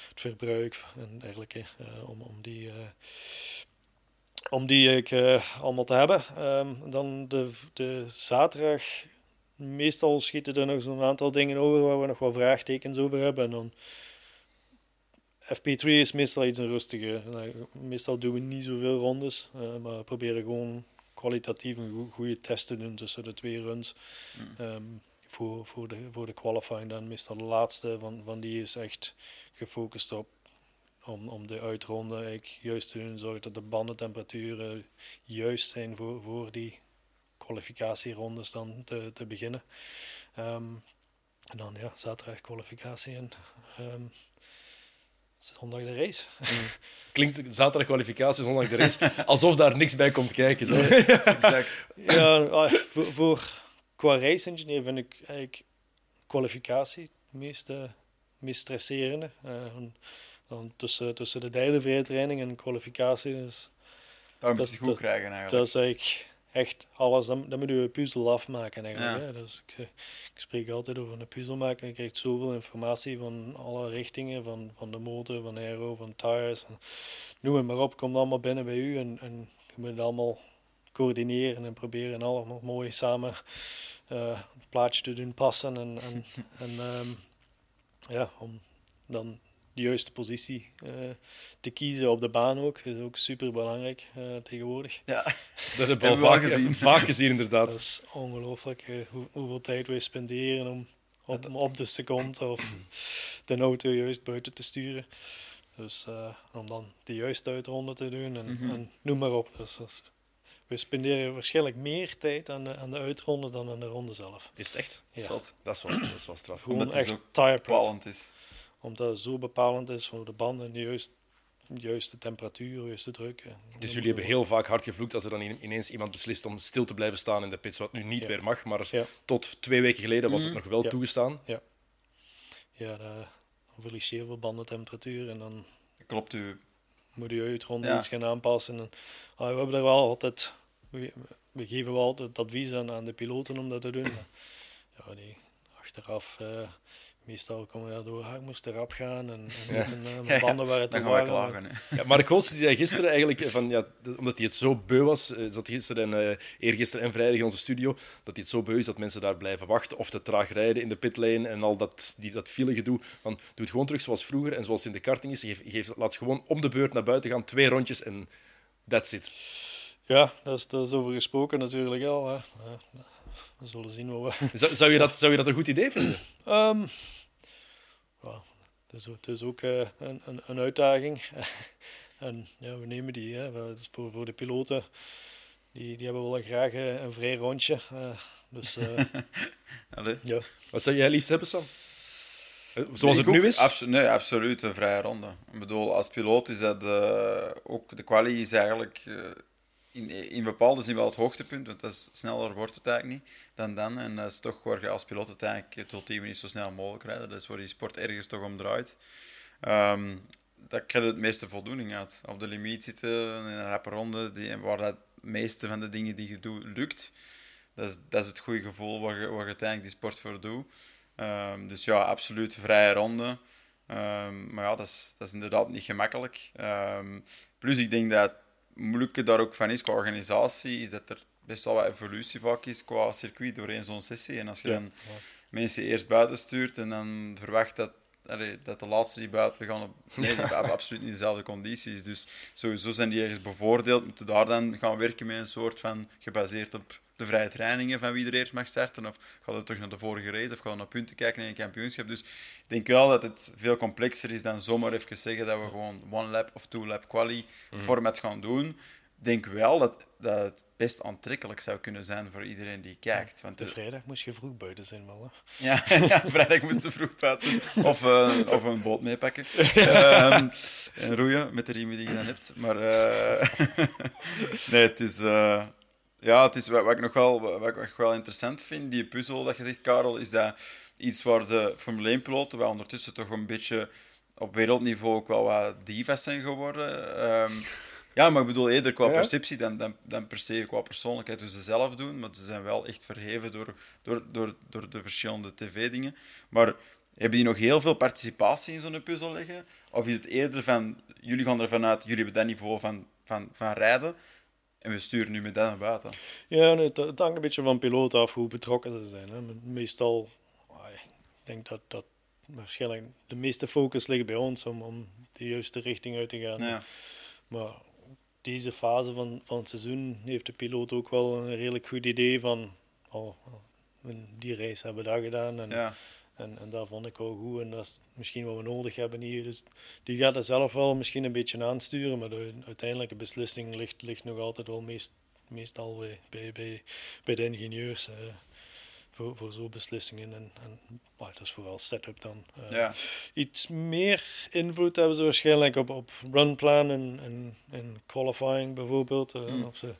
het verbruik en dergelijke. eh, om, om die, eh, om die ik, allemaal te hebben. Ehm, dan de, de zaterdag. Meestal schieten er nog zo'n aantal dingen over waar we nog wel vraagtekens over hebben. En dan FP3 is meestal iets een rustige. Meestal doen we niet zoveel rondes, maar we proberen gewoon kwalitatief een goede test te doen tussen de twee runs. Mm. Ehm, voor, voor, de, voor de qualifying dan meestal de laatste van, van die is echt gefocust op om, om de uitronde eigenlijk juist te doen, zorgen dat de bandentemperaturen juist zijn voor, voor die kwalificatierondes dan te, te beginnen. Ehm, en dan ja, zaterdag kwalificatie en ehm, zondag de race. Klinkt zaterdag kwalificatie, zondag de race, alsof daar niks bij komt kijken. Zo. Ja, ah, voor, voor, qua race engineer vind ik eigenlijk kwalificatie het meest, eh, meest stresserende. Eh, en dan tussen, tussen de derde vrije training en kwalificatie Daarom Dat- moet je het goed dat- krijgen eigenlijk. dat is eigenlijk echt alles. Dan, dan moet je een puzzel afmaken eigenlijk. Ja. Hè? Dus ik, ik spreek altijd over een puzzel maken. Je krijgt zoveel informatie van alle richtingen, van, van de motor, van aero, van tires. Van, noem het maar op, komt allemaal binnen bij u en, en je moet het allemaal coördineren en proberen allemaal mooi samen eh, het plaatje te doen passen. En, en, en ehm, ja, om dan de juiste positie eh, te kiezen op de baan ook, is ook super belangrijk tegenwoordig. Ja, Dat hebben we al vaak gezien. Vaak gezien, inderdaad. Dat is ongelooflijk eh, hoe, hoeveel tijd wij spenderen om op, om op de seconde of de auto juist buiten te sturen. Dus eh, om dan de juiste uitronde te doen en, Mhm. en noem maar op. Dus, we spenderen waarschijnlijk meer tijd aan de, aan de uitronde dan aan de ronde zelf. Is het echt? Ja. zat. Dat is wel, dat is wel straf. Gewoon Omdat het echt ook is. Omdat het zo bepalend is voor de banden, de juiste, juiste temperatuur, juiste druk. Dus jullie hebben heel vaak hard gevloekt als er dan ineens iemand beslist om stil te blijven staan in de pits, wat nu niet Ja. meer mag, maar Ja. tot twee weken geleden was het Mhm. nog wel Ja. toegestaan. Ja, dan verlies je heel veel bandentemperatuur en dan Klopt u. moet je uitronde Ja. iets gaan aanpassen. En, ah, we hebben er wel altijd, we, we geven wel altijd advies aan, aan de piloten om dat te doen. Maar, ja, die achteraf, eh, meestal kom je daardoor, ah, ik moest erop gaan en, en Ja. en, eh, mijn banden waren te Dan gaan wij warm. klagen. Ja, Mark Holst die zei gisteren eigenlijk, van, ja, omdat hij het zo beu was, eh, zat gisteren en eh, eergisteren en vrijdag in onze studio, dat hij het zo beu is dat mensen daar blijven wachten of te traag rijden in de pitlane en al dat, die, dat file gedoe. Van, doe het gewoon terug zoals vroeger en zoals het in de karting is. Geef, geef, laat gewoon om de beurt naar buiten gaan, twee rondjes en that's it. Ja, dat is, dat is over gesproken natuurlijk al. Hè. Ja, we zullen zien wat we... Zou, zou, je dat, zou je dat een goed idee vinden? Ehm, ja, het, is, ook- eh, een, een, een uitdaging. en ja, we nemen die. Hè. Is voor, voor de piloten, die, die hebben wel graag eh, een vrij rondje. eh, dus eh, ja. Wat zou jij liefst hebben, Sam? Zoals Ik het nu ook, is? abso- nee, absoluut een vrije ronde. Ik bedoel, als piloot is dat eh, ook de quali is eigenlijk eh, in, in bepaalde zin wel het hoogtepunt, want dat is, sneller wordt het eigenlijk niet dan dan. En dat is toch waar je als piloot het ultieme niet zo snel mogelijk rijden. Dat is waar die sport ergens toch om draait. Ehm daar krijg je het meeste voldoening uit. Op de limiet zitten in een rappe ronde, die, waar dat meeste van de dingen die je doet lukt. Dat is, dat is het goede gevoel waar je, waar je uiteindelijk die sport voor doet. Ehm, dus ja, absoluut vrije ronde. Ehm, maar ja, dat is, dat is inderdaad niet gemakkelijk. Plus, ik denk dat moeilijke daar ook van is qua organisatie, is dat er best wel wat evolutie vaak is qua circuit doorheen zo'n sessie. En als je Ja. dan mensen eerst buiten stuurt en dan verwacht dat, allee, dat de laatste die buiten gaan op... Nee, die hebben absoluut niet dezelfde condities. Dus sowieso zijn die ergens bevoordeeld. Moeten daar dan gaan werken met een soort van gebaseerd op de vrije trainingen van wie er eerst mag starten? Of gaat het terug naar de vorige race? Of gaat het naar punten kijken in een kampioenschap? Dus ik denk wel dat het veel complexer is dan zomaar even zeggen dat we gewoon one lap of two lap quali format gaan doen. Ik denk wel dat, dat het best aantrekkelijk zou kunnen zijn voor iedereen die kijkt. Want De de- vrijdag moest je vroeg buiten zijn wel. Hè. ja, ja, vrijdag moest je vroeg buiten. Of, eh, of een boot meepakken. Ehm, en roeien met de riemen die je dan hebt. Maar eh, nee, het is... eh, ja, het is wat, wat ik nog wel, wat ik nog wel interessant vind, die puzzel dat je zegt, Karel, is dat iets waar de Formule 1-piloten, waar ondertussen toch een beetje op wereldniveau ook wel wat divas zijn geworden. Ehm, ja, maar ik bedoel eerder qua Ja. perceptie dan, dan, dan per se qua persoonlijkheid, hoe ze zelf doen. Maar ze zijn wel echt verheven door, door, door, door de verschillende tv-dingen. Maar hebben die nog heel veel participatie in zo'n puzzel leggen? Of is het eerder van, jullie gaan ervan uit, jullie hebben dat niveau van, van, van rijden en we sturen nu met dat naar buiten? Ja, nee, het, het hangt een beetje van piloot af hoe betrokken ze zijn. Hè. Meestal, ik denk dat, dat waarschijnlijk de meeste focus ligt bij ons om, om de juiste richting uit te gaan. Ja. Maar deze fase van, van het seizoen heeft de piloot ook wel een redelijk goed idee van, oh, die race hebben we dat gedaan en, Ja. En, en dat vond ik wel goed en dat is misschien wat we nodig hebben hier. Dus die gaat er zelf wel misschien een beetje aansturen, maar de uiteindelijke beslissing ligt, ligt nog altijd wel meest, meestal bij, bij, bij, bij de ingenieurs. voor, voor zo'n beslissingen. En, en het is vooral setup dan. Eh, Ja. Iets meer invloed hebben ze waarschijnlijk op, op runplan en, en, en qualifying bijvoorbeeld. eh, Mm. of, ze,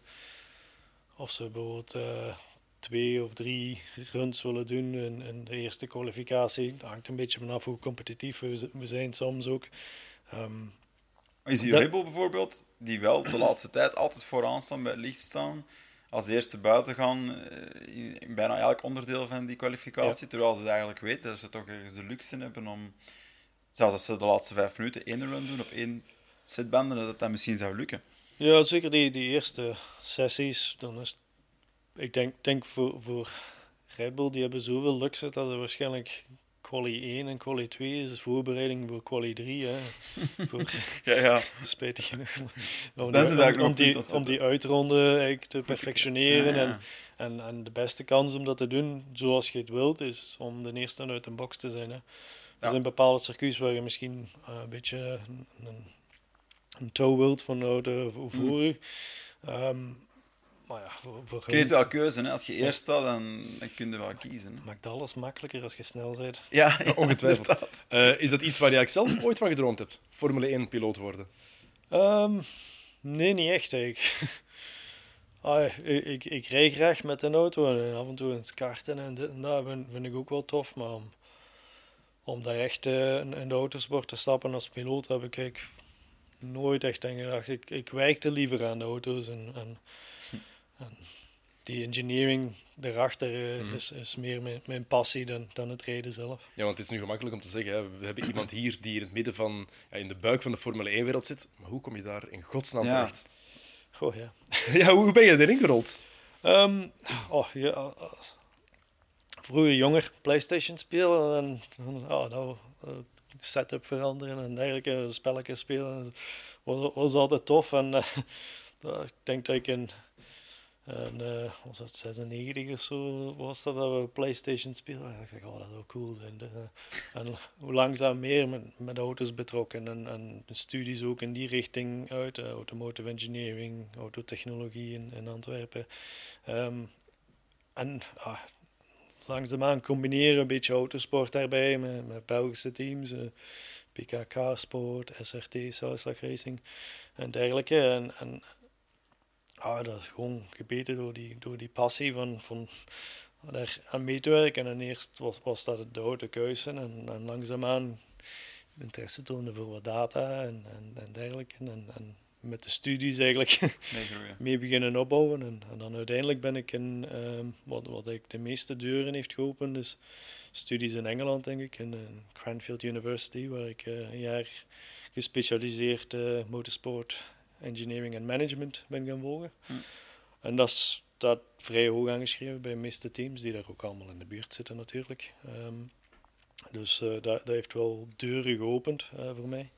of ze bijvoorbeeld eh, twee of drie runs willen doen in, in de eerste kwalificatie. Dat hangt een beetje vanaf hoe competitief we, zijn soms ook. Maar is die Dat- Bull bijvoorbeeld, die wel de laatste tijd altijd vooraan staan bij het licht staan, als eerste buiten gaan eh, in, in bijna elk onderdeel van die kwalificatie, terwijl ze eigenlijk weten dat ze toch ergens de luxe hebben om, zelfs als ze de laatste vijf minuten één run doen op één setbanden, dat dat misschien zou lukken. Ja, zeker die, die eerste sessies. Dan is, ik denk, denk voor, voor Red Bull, die hebben zoveel luxe dat er waarschijnlijk quali 1 en quali 2 is voorbereiding voor quali 3. Hè. voor, Ja, ja. spijtig genoeg. Om, Dat is om, nog die, om die uitronde eigenlijk te perfectioneren. Ja, ja. En, en, en de beste kans om dat te doen, zoals je het wilt, is om de eerste uit een box te zijn. Hè. Er zijn bepaalde circuits waar je misschien eh, een beetje een, een, wilt van de auto voor, voor u. Maar ja, voor, voor Je krijgt wel keuze, hè. als je eerst staat, dan, dan kun je wel kiezen. Hè. maakt alles makkelijker als je snel bent. Ja, ja, ongetwijfeld. Eh, is dat iets waar je eigenlijk zelf ooit van gedroomd hebt? Formule 1-piloot worden? Ehm, nee, niet echt eigenlijk. Ah, ik, ik, ik rij graag met een auto en af en toe eens karten en dit en dat vind, vind ik ook wel tof. Maar om, om daar echt eh, in, de autosport te stappen als piloot heb ik nooit echt aan gedacht. Ik, ik werkte liever aan de auto's en, en, en die engineering daarachter uh, Mhm. is, is meer mijn, mijn passie dan, dan het rijden zelf. Ja, want het is nu gemakkelijk om te zeggen, hè, we hebben iemand hier die in het midden van, ja, in de buik van de Formule 1-wereld zit. Maar hoe kom je daar in godsnaam Ja. terecht? Goh, ja. ja, hoe ben je erin gerold? Ehm, oh, ja, als- vroeger jonger PlayStation spelen en dan, oh, nou, eh, setup veranderen en dergelijke, spelletjes spelen. Was, was altijd tof. En eh, ik denk dat ik in, in eh, was het 96 of zo was dat, dat we PlayStation speelden. En ik dacht, oh, dat zou cool zijn. En hoe langzaam meer met, met auto's betrokken en, en studies ook in die richting uit. eh, automotive engineering, autotechnologie in, in Antwerpen. Ehm, en ah, langzaamaan combineren een beetje autosport daarbij met, Belgische teams. eh PK Carsport, SRT, Celestag Racing en dergelijke. En, en ah, dat is gewoon gebeten door die, door die passie van, van daar aan mee te werken. En eerst was, was dat de auto keuze en, en langzaamaan interesse tonen voor wat data en, en, en dergelijke. En, en met de studies eigenlijk mee beginnen opbouwen. En, en dan uiteindelijk ben ik in, ehm, wat, wat ik de meeste deuren heeft geopend, is studies in Engeland, denk ik, in, in Cranfield University, waar ik eh, een jaar gespecialiseerd eh, motorsport, engineering en management ben gaan volgen. Hm. En dat staat vrij hoog aangeschreven bij de meeste teams, die daar ook allemaal in de buurt zitten natuurlijk. Ehm, dus eh, dat, dat heeft wel deuren geopend eh, voor mij.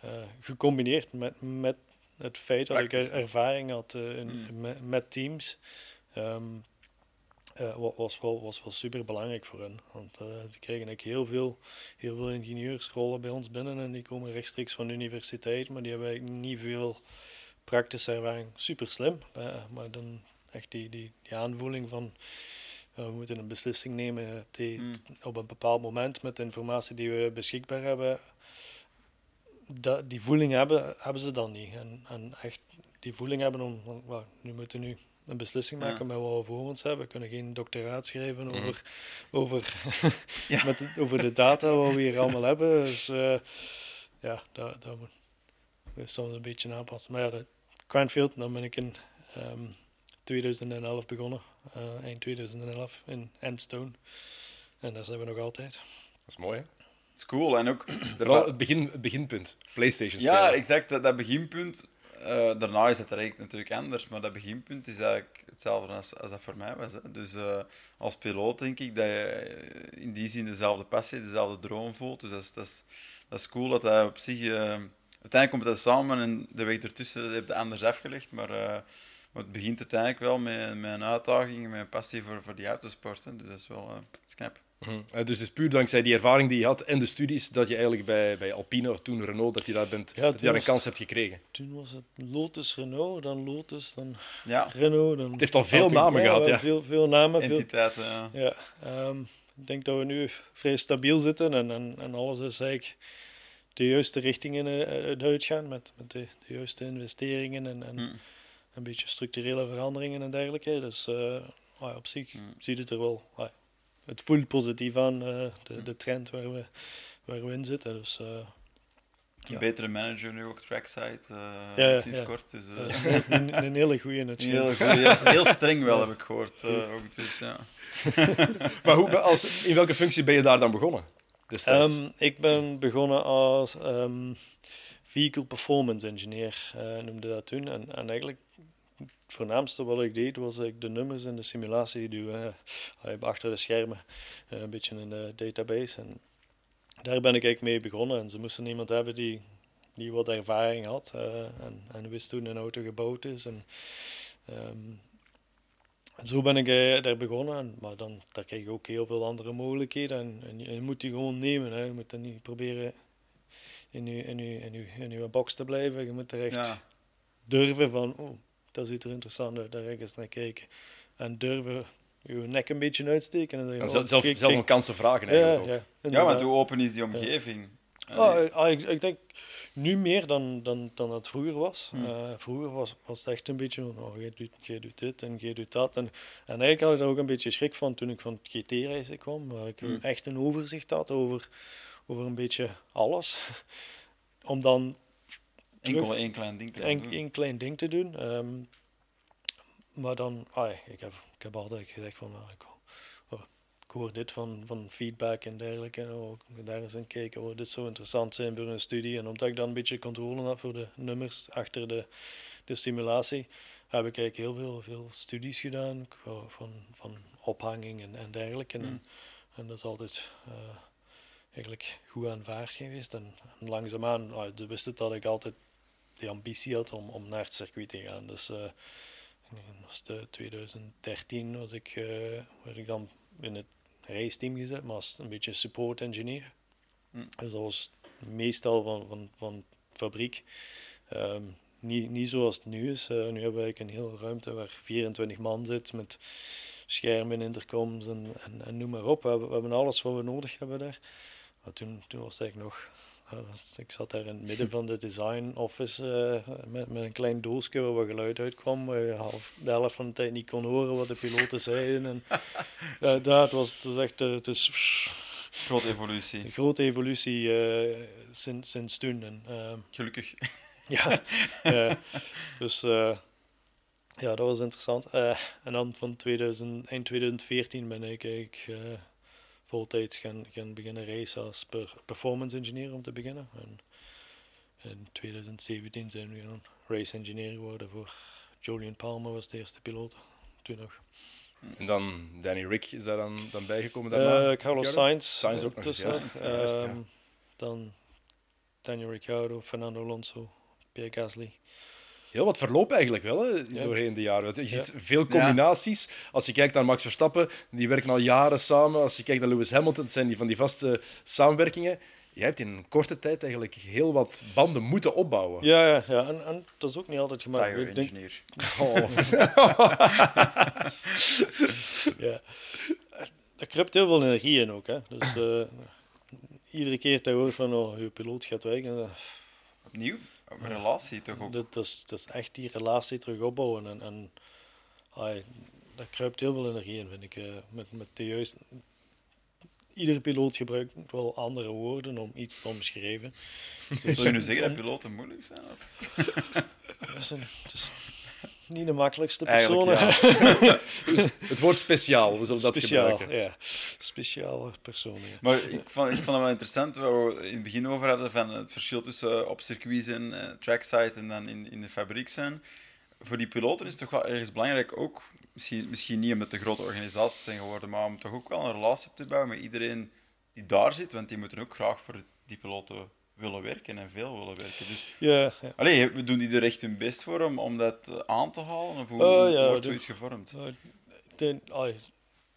Eh, gecombineerd met, met het feit dat ik er- ervaring had in, Mm. met, met teams. ehm, eh, wa- was, wel, was wel super belangrijk voor hen. Want eh die kregen eigenlijk heel veel, heel veel ingenieursrollen bij ons binnen en die komen rechtstreeks van de universiteit, maar die hebben eigenlijk niet veel praktische ervaring. Super slim, eh, maar dan echt die, die, die aanvoeling van we moeten een beslissing nemen eh, te- Mm. op een bepaald moment met de informatie die we beschikbaar hebben. Dat, die voeling hebben, hebben ze dan niet. En, en echt die voeling hebben om, "Wauw, nu moeten we nu een beslissing Ja. maken met wat we voor ons hebben. We kunnen geen doctoraat schrijven Mhm. over, over, Ja. met, de- over de data wat we hier allemaal hebben. Dus eh, ja, dat, dat moet we soms een beetje aanpassen. Maar ja, de Cranfield, dan ben ik in ehm, 2011 begonnen. eh, eind 2011 in Endstone. En daar zijn we nog altijd. Dat is mooi, hè? Het is cool. En ook... Vooral het, begin, het beginpunt. PlayStation Ja, spelen. exact. Dat, dat beginpunt... eh, daarna is het direct natuurlijk anders, maar dat beginpunt is eigenlijk hetzelfde als, als dat voor mij was. Dus eh, als piloot denk ik dat je in die zin dezelfde passie, dezelfde droom voelt. Dus dat is, dat is, dat is cool dat dat op zich... eh, uiteindelijk komt dat samen en de weg ertussen heb je anders afgelegd, maar... maar het begint uiteindelijk wel met, met een uitdaging, met een passie voor, voor die autosport. Hè. Dus dat is wel dat. Mhm. Eh, Dus het is puur dankzij die ervaring die je had en de studies dat je eigenlijk bij, bij Alpine of toen Renault, dat je daar, bent, Ja, dat je daar een was- kans hebt gekregen. Toen was het Lotus Renault, dan Lotus, dan Ja, Renault. Dan Het heeft al veel Alpine. namen gehad, ja. Veel, veel namen. Veel, entiteiten. Ja. ja, ehm, ik denk dat we nu vrij stabiel zitten en, en, en alles is eigenlijk de juiste richting in eh, het uitgaan met, met de, de juiste investeringen en, en Hm. een beetje structurele veranderingen en dergelijke. Dus eh, op zich Mm. ziet het er wel. Het voelt positief aan, eh, de, de trend waar we, waar we in zitten. Dus eh, Een Ja. betere manager nu ook trackside eh, Ja, ja, sinds ja. kort. Dus, een, een hele goede in het een schip. heel, ja, heel streng wel, heb ik gehoord. eh, ook, dus, ja. Maar hoe, als, in welke functie ben je daar dan begonnen? Ehm, ik ben begonnen als ehm, Vehicle Performance Engineer, eh, noemde dat toen. En, en eigenlijk voornaamste wat ik deed, was ik de nummers in de simulatie duwen. eh, achter de schermen, eh, een beetje in de database. En daar ben ik eigenlijk mee begonnen. En ze moesten iemand hebben die, die wat ervaring had eh, en, en wist hoe een auto gebouwd is. En, ehm, en zo ben ik eh, daar begonnen, en, maar dan daar krijg je ook heel veel andere mogelijkheden. En, en je, je moet die gewoon nemen. Hè. Je moet dan niet proberen in je, in, je, in, je, in je box te blijven. Je moet er echt Ja. durven van, oh, dat ziet er interessant uit, daar ga ik eens naar kijken. En durven je nek een beetje uitsteken. En Ja, zeggen, zelf, oh, zelf, kijk- zelf kansen vragen ja, eigenlijk ja, ook. ja, want hoe open is die omgeving? Ah, ik- ah, ik, ik denk nu meer dan, dan, dan het vroeger was. Hmm. Eh, vroeger was, was het echt een beetje van, oh, jij doet, jij doet dit en jij doet dat. En, en eigenlijk had ik daar ook een beetje schrik van toen ik van het GT-reizen kwam, waar ik Hmm. echt een overzicht had over, over een beetje alles. Om dan Enkel één klein ding te een, doen. een klein ding te doen. Maar dan, ah, ik, heb, ik heb altijd gezegd van, ik, oh, ik hoor dit van, van feedback en dergelijke. En oh, daar eens in kijken, oh, dit zou interessant zijn voor een studie. En omdat ik dan een beetje controle had voor de nummers achter de, de simulatie, heb ik eigenlijk heel veel, veel studies gedaan van, van ophanging en, en dergelijke. En, Mm. en dat is altijd eh, eigenlijk goed aanvaard geweest. En, en langzaamaan ah, de wist het dat ik altijd de ambitie had om, om naar het circuit te gaan. Dus eh, in was de 2013 was ik, eh, werd ik dan in het race team gezet, maar als een beetje support engineer. Mm. Dus dat was meestal van, van, van fabriek. Ehm, niet, niet zoals het nu is. Eh, nu hebben we een hele ruimte waar 24 man zit met schermen, intercoms en, en, en noem maar op. We hebben, we hebben alles wat we nodig hebben daar. Maar toen, toen was het eigenlijk nog... was- ik zat daar in het midden van de design office eh, met, met een klein doosje waar wat geluid uitkwam. Waar je half, de helft van de tijd niet kon horen wat de piloten zeiden. En, ja, het, was, het was echt... het is Grote evolutie. een grote evolutie eh, sinds, sinds toen. En, Gelukkig. ja, dus ja, dat was interessant. En dan van 2000, eind 2014 ben ik eigenlijk voltijds gaan, gaan beginnen racen als per, performance engineer om te beginnen. En in 2017 zijn we dan race engineer geworden voor Julian Palmer was de eerste piloot. Toen nog. En dan Danny Rick is daar dan, dan bijgekomen daarna. Eh Carlos? Sainz. Sainz ook tussen. juist, juist, ja. Ehm, Dan Daniel Ricciardo, Fernando Alonso, Pierre Gasly. Heel wat verloop eigenlijk wel hè, Ja. doorheen de jaren. Je Ja. ziet veel combinaties. Als je kijkt naar Max Verstappen, die werken al jaren samen. Als je kijkt naar Lewis Hamilton, het zijn die van die vaste samenwerkingen. Je hebt in een korte tijd eigenlijk heel wat banden moeten opbouwen. Ja, ja, ja. En, en dat is ook niet altijd gemakkelijk. Tire denk, engineer. Oh, ja. Er kruipt heel veel energie in ook. Hè. Dus eh, iedere keer dat je hoort van oh, je piloot gaat weg. en, eh, Opnieuw? Relatie toch ook? dat, is, dat is echt die relatie terug opbouwen. En, en ai, daar kruipt heel veel energie in, vind ik. eh, met, met de juiste... Iedere piloot gebruikt wel andere woorden om iets te omschrijven. Wil je nu zeggen dat piloten moeilijk zijn? Of? Het is niet de makkelijkste ja. Dus het woord speciaal, we zullen dat Speciaal, gebruiken. ja. Speciale persoon, ja. Maar ik vond, ik vond het wel interessant, waar we in het begin over hadden, van het verschil tussen op circuit zijn, eh, trackside en dan in, in de fabriek zijn. Voor die piloten is het toch wel ergens belangrijk ook, misschien, misschien niet omdat de grote organisaties zijn geworden, maar om toch ook wel een relatie op te bouwen met iedereen die daar zit, want die moeten ook graag voor die piloten willen werken en veel willen werken. Dus, Ja, ja. allee, we doen die er echt hun best voor om, om dat eh, aan te halen? Of hoe, hoe ja, wordt zoiets gevormd? Nou,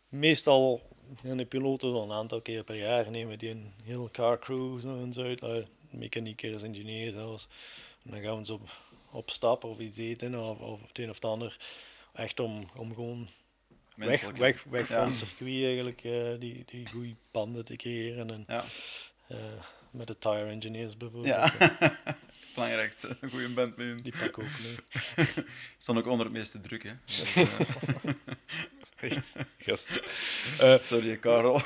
meestal gaan de piloten wel een aantal keer per jaar nemen die een heel car crew en zo uit, mechaniekers, engineers zelfs. En dan gaan we ze op, op stap of iets eten of, of het een of het ander. Echt om, om gewoon weg, Menselijk, weg, weg Ja. van het circuit eigenlijk eh, die, die goede banden te creëren. En, Ja, eh, met de tire engineers bijvoorbeeld. ja. belangrijkste, een goede band met hun. Die pakken ook mee. Staan ook onder het meeste druk, hè. Dus, eh, Echt, gast. Eh, sorry, Karel.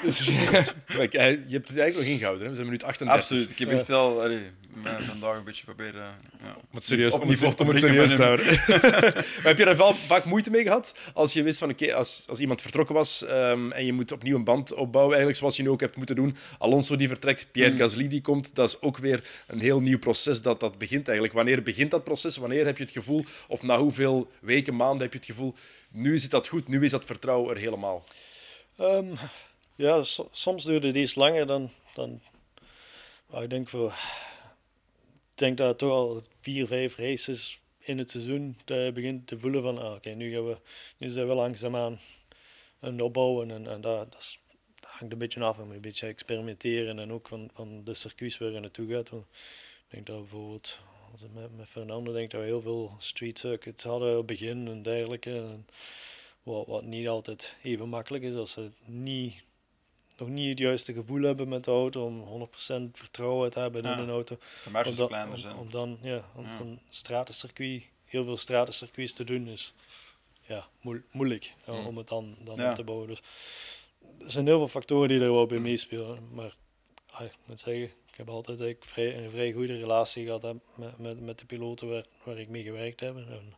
kijk, hij- je hebt het eigenlijk nog ingehouden, hè? we zijn minuut 38. Absoluut. Ik heb echt wel allee, mij vandaag een beetje proberen... Ja. Om het serieus, Op niveau te brengen serieus te houden. maar heb je daar wel vaak moeite mee gehad? Als je wist van, oké, als, als iemand vertrokken was ehm, en je moet opnieuw een band opbouwen, eigenlijk zoals je nu ook hebt moeten doen. Alonso die vertrekt, Pierre Mm. Gasly die komt. Dat is ook weer een heel nieuw proces dat, dat begint eigenlijk. Wanneer begint dat proces? Wanneer heb je het gevoel, of na hoeveel weken, maanden heb je het gevoel, nu zit dat goed, nu is dat vertrouwen er helemaal. Ehm, ja, so- soms duurde die iets langer dan. dan maar ik denk. Ik denk dat het toch al vier, vijf races in het seizoen dat je begint te voelen van, ah, oké, nu gaan we, nu zijn we langzaamaan aan het opbouwen en, en dat, dat, hangt een beetje af, moeten een beetje experimenteren en ook van, van de circuits waar je naartoe gaat. Ik denk dat bijvoorbeeld, als ik met, met Fernando denk dat we heel veel street circuits hadden op het begin en dergelijke. En, wat, wat niet altijd even makkelijk is als ze niet, nog niet het juiste gevoel hebben met de auto, om 100% vertrouwen te hebben Ja. in een auto. De Om dan- om- zijn. Om, dan ja, om Ja. een stratencircuit, heel veel stratencircuits te doen, is ja, moe- moeilijk eh, Mm. om het dan, dan Ja. op te bouwen. Dus er zijn heel veel factoren die er wel bij meespelen. Maar ik moet zeggen, ik heb altijd eigenlijk vrij, een vrij goede relatie gehad met, met, met de piloten waar, waar ik mee gewerkt heb. En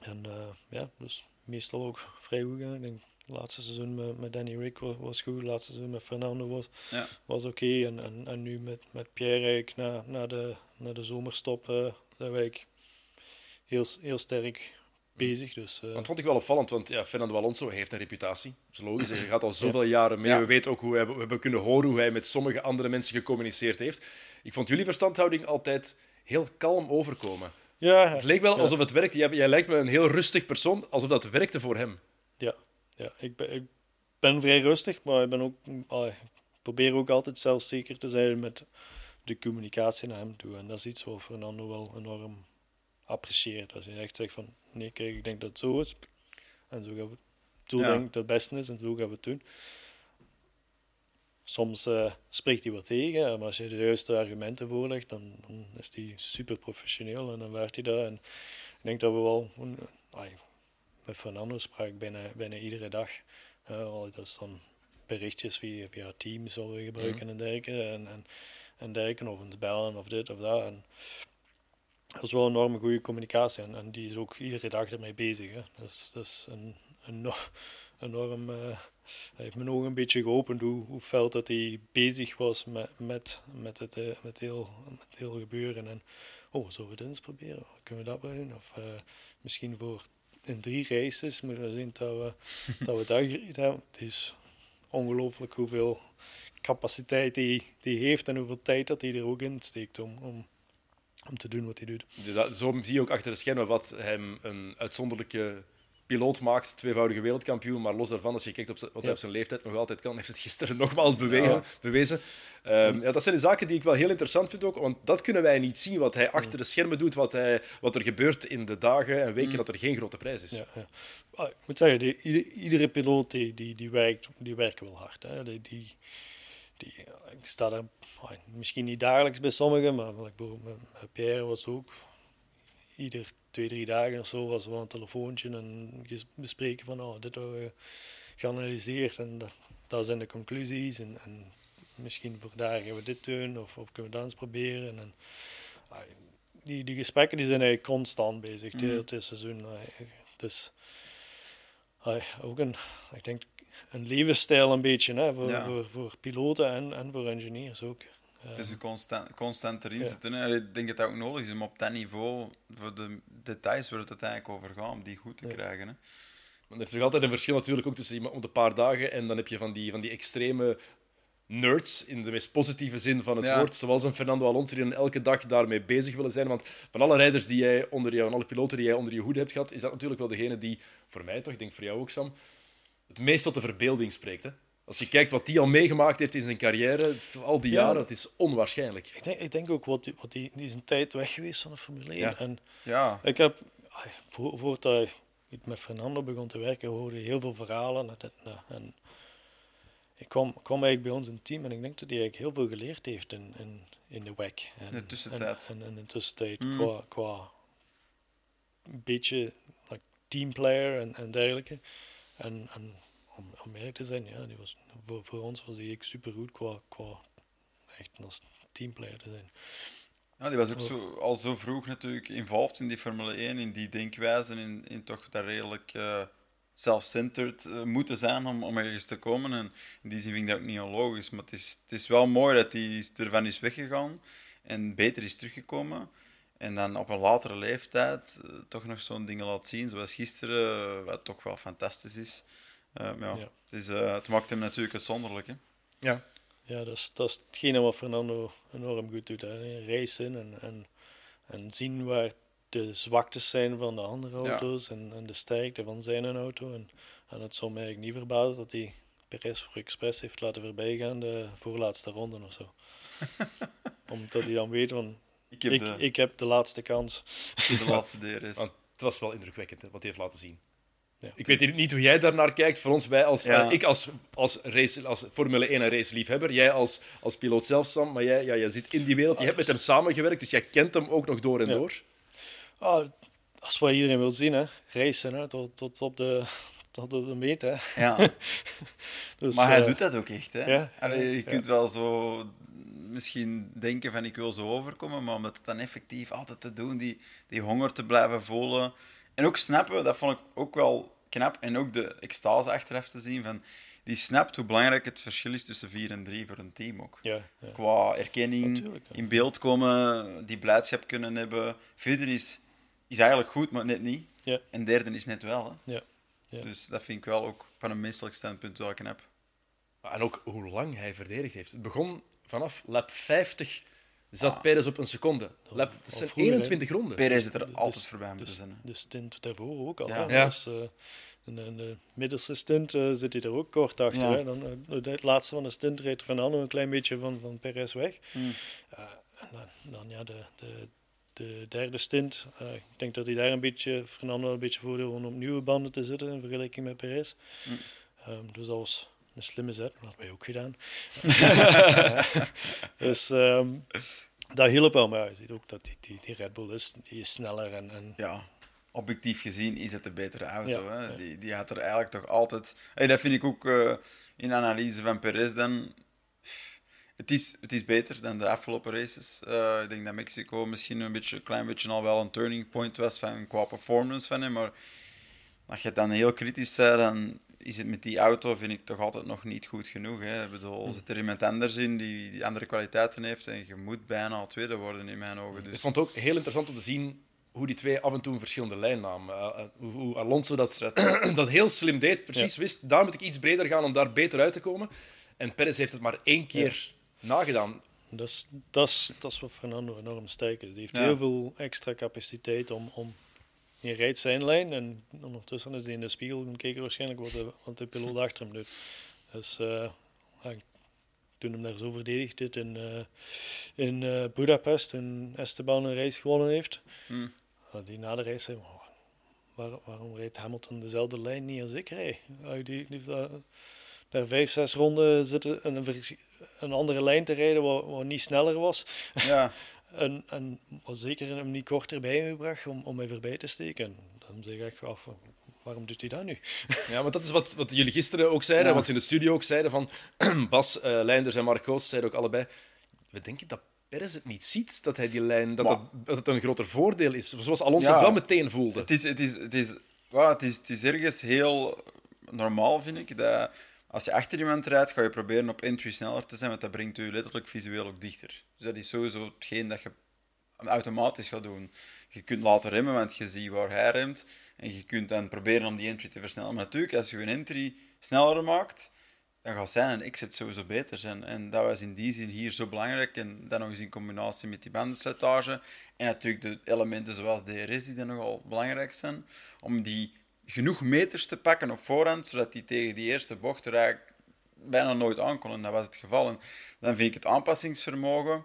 En ja, dus meestal ook vrij goed gaan. Ik denk het laatste seizoen met, met Danny Rick was, was goed, het laatste seizoen met Fernando was, ja. was oké. En, en, en nu met, met Pierre eigenlijk na, na, de, na de zomerstop uh, zijn wij heel, heel sterk bezig. Dus, uh... Dat vond ik wel opvallend, want ja, Fernando Alonso heeft een reputatie. Dat is logisch. Hij gaat al zoveel jaren mee. We weten ook hoe hij, we hebben kunnen horen hoe hij met sommige andere mensen gecommuniceerd heeft. Ik vond jullie verstandhouding altijd heel kalm overkomen. Ja, het leek wel alsof het werkte. Jij, jij lijkt me een heel rustig persoon, alsof dat werkte voor hem. Ja, ja ik, ben, ik ben vrij rustig, maar ik, ben ook, ah, ik probeer ook altijd zelfzeker te zijn met de communicatie naar hem toe. En dat is iets wat Fernando wel enorm apprecieert. Als je echt zegt van, nee, kijk, ik denk dat het zo is. En zo gaan we het ja. denk dat het beste is en zo gaan we het doen. Soms uh, spreekt hij wat tegen, maar als je de juiste argumenten voorlegt, dan, dan is hij super professioneel en dan werkt hij daar. En ik denk dat we wel, uh, met Fernando sprak ik bijna, bijna iedere dag. Uh, dat is dan berichtjes via, via Teams we gebruiken mm. en dergelijke. En, en, en dergelijke, of ons bellen of dit of dat. En, dat is wel een enorme goede communicatie en, en, die is ook iedere dag ermee bezig. Hè. Dus dat is een, een enorm. Uh, hij heeft me nog een beetje geopend hoe, hoe fel dat hij bezig was met, met, met, het, uh, met, heel, met heel gebeuren. En oh, zullen we dit eens proberen? Kunnen we dat wel doen? Of uh, misschien voor in drie races moeten we zien dat we dat, we dat hebben. Het is ongelooflijk hoeveel capaciteit hij die, die heeft en hoeveel tijd dat hij er ook in steekt om, om om te doen wat hij doet. Dat, zo zie je ook achter de schermen wat hem een uitzonderlijke piloot maakt, tweevoudige wereldkampioen. Maar los daarvan, als je kijkt op wat hij op zijn leeftijd nog altijd kan, heeft het gisteren nogmaals bewegen, bewezen. Um, ja, dat zijn de zaken die ik wel heel interessant vind ook, want dat kunnen wij niet zien, wat hij achter de schermen doet, wat, hij, wat er gebeurt in de dagen en weken mm. dat er geen grote prijs is. Ja, ja. Ah, ik moet zeggen, die, iedere, piloot die, die, die, werkt, die werkt wel hard. Hè. Die, die, die, ik sta er misschien niet dagelijks bij sommigen, maar met Pierre was ook ieder twee, drie dagen of zo was wel een telefoontje en bespreken van oh, dit hebben we geanalyseerd en dat, dat zijn de conclusies en, en misschien voor daar gaan we dit doen of, of kunnen we dat eens proberen. En, die, die gesprekken die zijn eigenlijk constant bezig mm. het hele seizoen. Dus ook een, ik denk een levensstijl een beetje hè, voor, voor, voor piloten en, en voor engineers ook. Dus je constant, constant erin zitten. Hè. Ik denk dat dat ook nodig is om op dat niveau, voor de details waar het uiteindelijk over gaat, om die goed te krijgen. Hè. Maar er is nog altijd een verschil natuurlijk ook tussen iemand om een paar dagen en dan heb je van die, van die extreme nerds in de meest positieve zin van het woord, zoals een Fernando Alonso die elke dag daarmee bezig willen zijn. Want van alle rijders die jij onder jou en alle piloten die jij onder je hoede hebt gehad, is dat natuurlijk wel degene die, voor mij toch, ik denk voor jou ook Sam, het meest tot de verbeelding spreekt. Hè? Als je kijkt wat hij al meegemaakt heeft in zijn carrière, al die jaren, dat is onwaarschijnlijk. Ik denk, ik denk ook wat, wat die, die is een tijd weg geweest van de Formule 1. Ja. En ja. Ik heb, voor, voordat ik met Fernando begon te werken, hoorde heel veel verhalen. En ik kwam, kwam eigenlijk bij ons in het team en ik denk dat hij eigenlijk heel veel geleerd heeft in, in, in de WEC. En, in de tussentijd. En, in de tussentijd, mm. qua, qua een beetje like, teamplayer en, en dergelijke. En, en om, om te zijn, ja, die was, voor, voor ons was hij super goed qua, qua echt als teamplayer te zijn. Ja, die was ook zo, al zo vroeg natuurlijk involved in die Formule 1, in die denkwijze, in, in toch daar redelijk uh, self-centered uh, moeten zijn om, om ergens te komen. En in die zin vind ik dat ook niet onlogisch, maar het is, het is wel mooi dat hij ervan is weggegaan en beter is teruggekomen. En dan op een latere leeftijd uh, toch nog zo'n dingen laat zien, zoals gisteren, wat toch wel fantastisch is. Uh, ja. ja. Dus, het maakt hem natuurlijk uitzonderlijk. Hè? Ja. Ja, dat is, dat is hetgene wat Fernando enorm goed doet. Hè. Racen en, en, en zien waar de zwaktes zijn van de andere auto's en, en de sterkte van zijn auto. En, en het zou mij eigenlijk niet verbazen dat hij Perez voor Express heeft laten voorbijgaan de voorlaatste ronde of zo. Omdat hij dan weet van, ik heb, ik, de, ik heb de laatste kans. De laatste DRS. Want het was wel indrukwekkend wat hij heeft laten zien. Ik weet niet hoe jij daar naar kijkt. Voor ons, wij als, ik als, als, race, als Formule 1 en raceliefhebber, jij als, als piloot zelf, Sam, maar jij, ja, jij zit in die wereld, je hebt met hem samengewerkt, dus jij kent hem ook nog door en door. Oh, dat is wat iedereen wil zien, hè. racen hè. Tot, tot op de, tot op de meet. Hè. Ja. dus, maar hij uh, doet dat ook echt. Hè. Ja, Allee, je kunt wel zo misschien denken van ik wil zo overkomen, maar om het dan effectief altijd te doen, die, die honger te blijven voelen En ook snappen, dat vond ik ook wel knap. En ook de extase achteraf te zien van... Die snapt hoe belangrijk het verschil is tussen 4 en 3 voor een team ook. Ja, ja. Qua erkenning, Natuurlijk, ja. in beeld komen, die blijdschap kunnen hebben. Vierde is, is eigenlijk goed, maar net niet. Ja. En derde is net wel. Hè. Ja. Ja. Dus dat vind ik wel ook van een menselijk standpunt wel knap. En ook hoe lang hij verdedigd heeft. Het begon vanaf lap 50, zat Ah. Perez op een seconde. Lap, dat zijn vroeger, hè. 21 ronden. Perez zit er De- altijd de- voorbij de, moeten zijn. de stint daarvoor ook al. Ja. Ja. Dus, eh, in de, de middelste stint eh, zit hij er ook kort achter. Ja. Hè. Dan, eh, het laatste van de stint reed Fernando een klein beetje van, van Perez weg. Eh, en dan, dan ja, de, de, de derde stint. eh, ik denk dat hij daar een beetje, Fernando een beetje voordeel om op nieuwe banden te zitten in vergelijking met Perez. Mm. Ehm, dus dat was een slimme zet, dat hadden wij ook gedaan. dus ehm, dat hielp wel, maar je ziet ook dat die, die, die Red Bull is, die is sneller en, en Ja, objectief gezien is het de betere auto. Ja, hè. ja. Die, die had er eigenlijk toch altijd... Hey, dat vind ik ook eh, in analyse van Perez dan... Het is, het is beter dan de afgelopen races. Eh, ik denk dat Mexico misschien een, beetje, een klein beetje al wel een turning point was van, qua performance van hem. Maar als je dan heel kritisch bent, dan is het met die auto, vind ik, toch altijd nog niet goed genoeg. Hè. Ik bedoel, zit er iemand anders in die, die andere kwaliteiten heeft en je moet bijna al tweede worden in mijn ogen. Ik Dus vond het ook heel interessant om te zien hoe die twee af en toe een verschillende lijn namen. Eh, eh, hoe, hoe Alonso dat, dat heel slim deed, precies wist, daar moet ik iets breder gaan om daar beter uit te komen. En Perez heeft het maar één keer nagedaan. dat is, dat, is, dat is wat Fernando enorm sterk is. Die heeft Ja. heel veel extra capaciteit om, om je rijdt zijn lijn en ondertussen is hij in de spiegel gaan kijken waarschijnlijk wat de, wat de piloot achter hem doet. Dus eh, ja, toen hem daar zo verdedigd dit in, eh, in eh, Budapest, toen Esteban een race gewonnen heeft, Hmm. die na de race zei, "Oh, waar, waarom rijdt Hamilton dezelfde lijn niet als ik rijd? Die, die daar, daar vijf, zes ronden zitten en een, een andere lijn te rijden wat, wat niet sneller was. ja, En, en was zeker hem niet korter bijgebracht om, om mij voorbij te steken. En dan zeg ik echt af, waarom doet hij dat nu? Ja, want dat is wat, wat jullie gisteren ook zeiden, Ja. wat ze in de studio ook zeiden van Bas eh Leinders en Mark zeiden ook allebei. We denken dat Perez het niet ziet, dat hij die lijn, dat, Maar- dat, dat het een groter voordeel is. Zoals Alonso Ja. het wel meteen voelde. Het is, het is, het is, well, het is, het is ergens heel normaal, vind ik. Dat als je achter iemand rijdt, ga je proberen op entry sneller te zijn, want dat brengt je letterlijk visueel ook dichter. Dus dat is sowieso hetgeen dat je automatisch gaat doen. Je kunt laten remmen, want je ziet waar hij remt. En je kunt dan proberen om die entry te versnellen. Maar natuurlijk, als je een entry sneller maakt, dan gaat zijn en exit sowieso beter zijn. En dat was in die zin hier zo belangrijk. En dan nog eens in combinatie met die bandensletage. En natuurlijk de elementen zoals DRS, die dan nogal belangrijk zijn. Om die genoeg meters te pakken op voorhand, zodat die tegen die eerste bocht er eigenlijk bijna nooit aankon. En dat was het geval. En dan vind ik het aanpassingsvermogen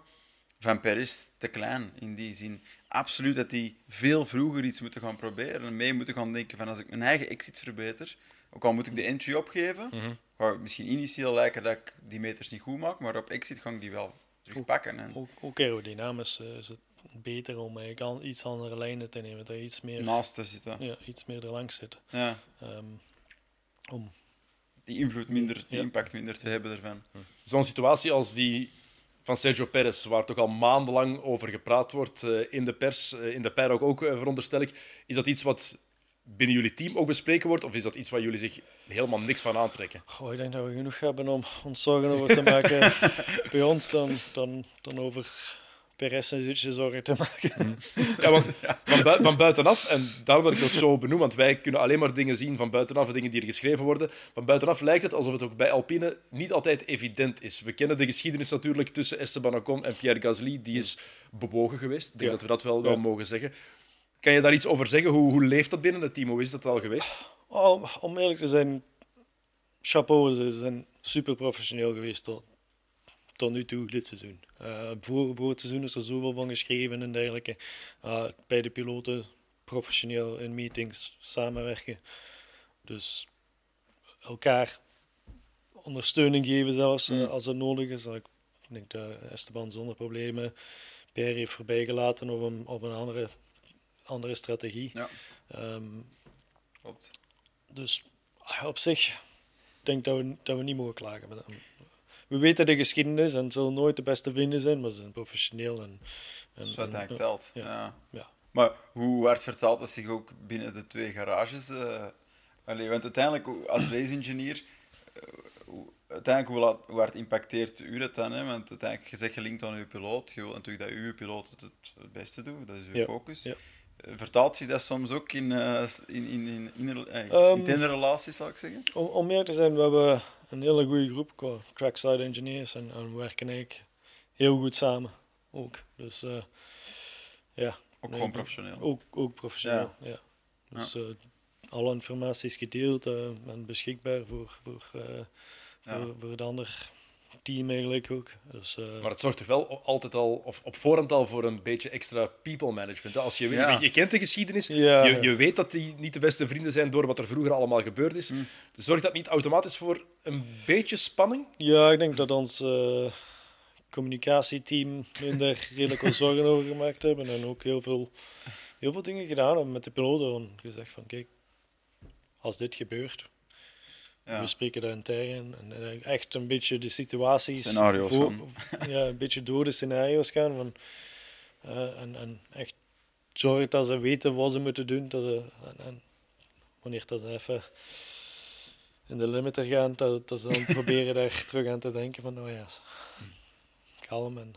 van Perez te klein in die zin. Absoluut dat die veel vroeger iets moeten gaan proberen. En mee moeten gaan denken van als ik mijn eigen exit verbeter, ook al moet ik de entry opgeven, ga ik misschien initieel lijken dat ik die meters niet goed maak, maar op exit ga ik die wel terugpakken. En Ook, ook aerodynamisch eh, is het beter om eigenlijk al iets andere lijnen te nemen. Dat je iets meer, naast te zitten. ja, iets meer erlangs zit. Ja, Ehm, om, die invloed minder, die Ja. impact minder te hebben ervan. Zo'n situatie als die van Sergio Perez, waar toch al maandenlang over gepraat wordt eh, in de pers, eh, in de paddock ook, eh, veronderstel ik. Is dat iets wat binnen jullie team ook bespreken wordt, of is dat iets waar jullie zich helemaal niks van aantrekken? goh, ik denk dat we genoeg hebben om ons zorgen over te maken bij ons dan, dan, dan over Perez en Zutje zorgen te maken. Ja, want van, bui- van buitenaf, en daarom dat ik het ook zo benoem, want wij kunnen alleen maar dingen zien van buitenaf, en dingen die er geschreven worden. Van buitenaf lijkt het alsof het ook bij Alpine niet altijd evident is. We kennen de geschiedenis natuurlijk tussen Esteban Ocon en Pierre Gasly. Die is bewogen geweest. Ik denk Ja. dat we dat wel, wel Ja. mogen zeggen. Kan je daar iets over zeggen? Hoe, hoe leeft dat binnen het team? Hoe is dat al geweest? Oh, om eerlijk te zijn, chapeau, ze zijn super professioneel geweest tot, tot nu toe dit seizoen. Eh, voor, voor het seizoen is er zoveel van geschreven en dergelijke. Uh, bij de piloten professioneel in meetings samenwerken. Dus elkaar ondersteuning geven zelfs eh, Mm. als het nodig is. Ik denk dat Esteban zonder problemen Per heeft voorbijgelaten op een, op een andere, andere strategie. Ja, Ehm, klopt. dus ah, op zich ik denk dat we, dat we niet mogen klagen. Ehm, We weten de geschiedenis en het zullen nooit de beste vrienden zijn, maar ze zijn professioneel. En, en, Dat is wat en- telt. ja. Ja. ja. Maar hoe hard vertaalt het zich ook binnen de twee garages? Uh, allee, want uiteindelijk, als race-engineer, uh, uiteindelijk, hoe, laat, hoe hard impacteert u dat dan? Hè? Want uiteindelijk, je zegt gelinkt aan uw piloot. Je wilt natuurlijk dat uw piloot het, het beste doet. Dat is uw focus. Ja. Eh, vertaalt zich dat soms ook in, uh, in, in, in, in, um, in relaties, zou ik zeggen? Om, om meer te zijn, we hebben een hele goede groep qua trackside engineers en, en we werken eigenlijk heel goed samen. Ook. Dus uh, ja. Ook gewoon professioneel? Ook, ook professioneel, ja. ja. Dus ja. alle informatie is gedeeld en beschikbaar voor, voor, voor, voor de ander team eigenlijk ook. Dus, uh... Maar het zorgt toch wel altijd al, of op voorhand al, voor een beetje extra people management. Als je, ja. je, je, kent de geschiedenis, ja, je, je, weet dat die niet de beste vrienden zijn door wat er vroeger allemaal gebeurd is. Mm. Dus zorgt dat niet automatisch voor een beetje spanning? Ja, ik denk dat ons uh, communicatieteam minder redelijk wat zorgen over gemaakt hebben en ook heel veel, heel veel dingen gedaan hebben met de piloten. Gezegd van, kijk, als dit gebeurt, we spreken daar intern en eh, echt een beetje de situaties. Scenario's voor, Ja, een beetje door de scenario's gaan. Van, uh, en, en echt zorgen dat ze weten wat ze moeten doen. Dat ze, en, en wanneer dat ze even in de limiter gaan, dat, dat ze dan proberen daar terug aan te denken van, oh ja, kalm. En...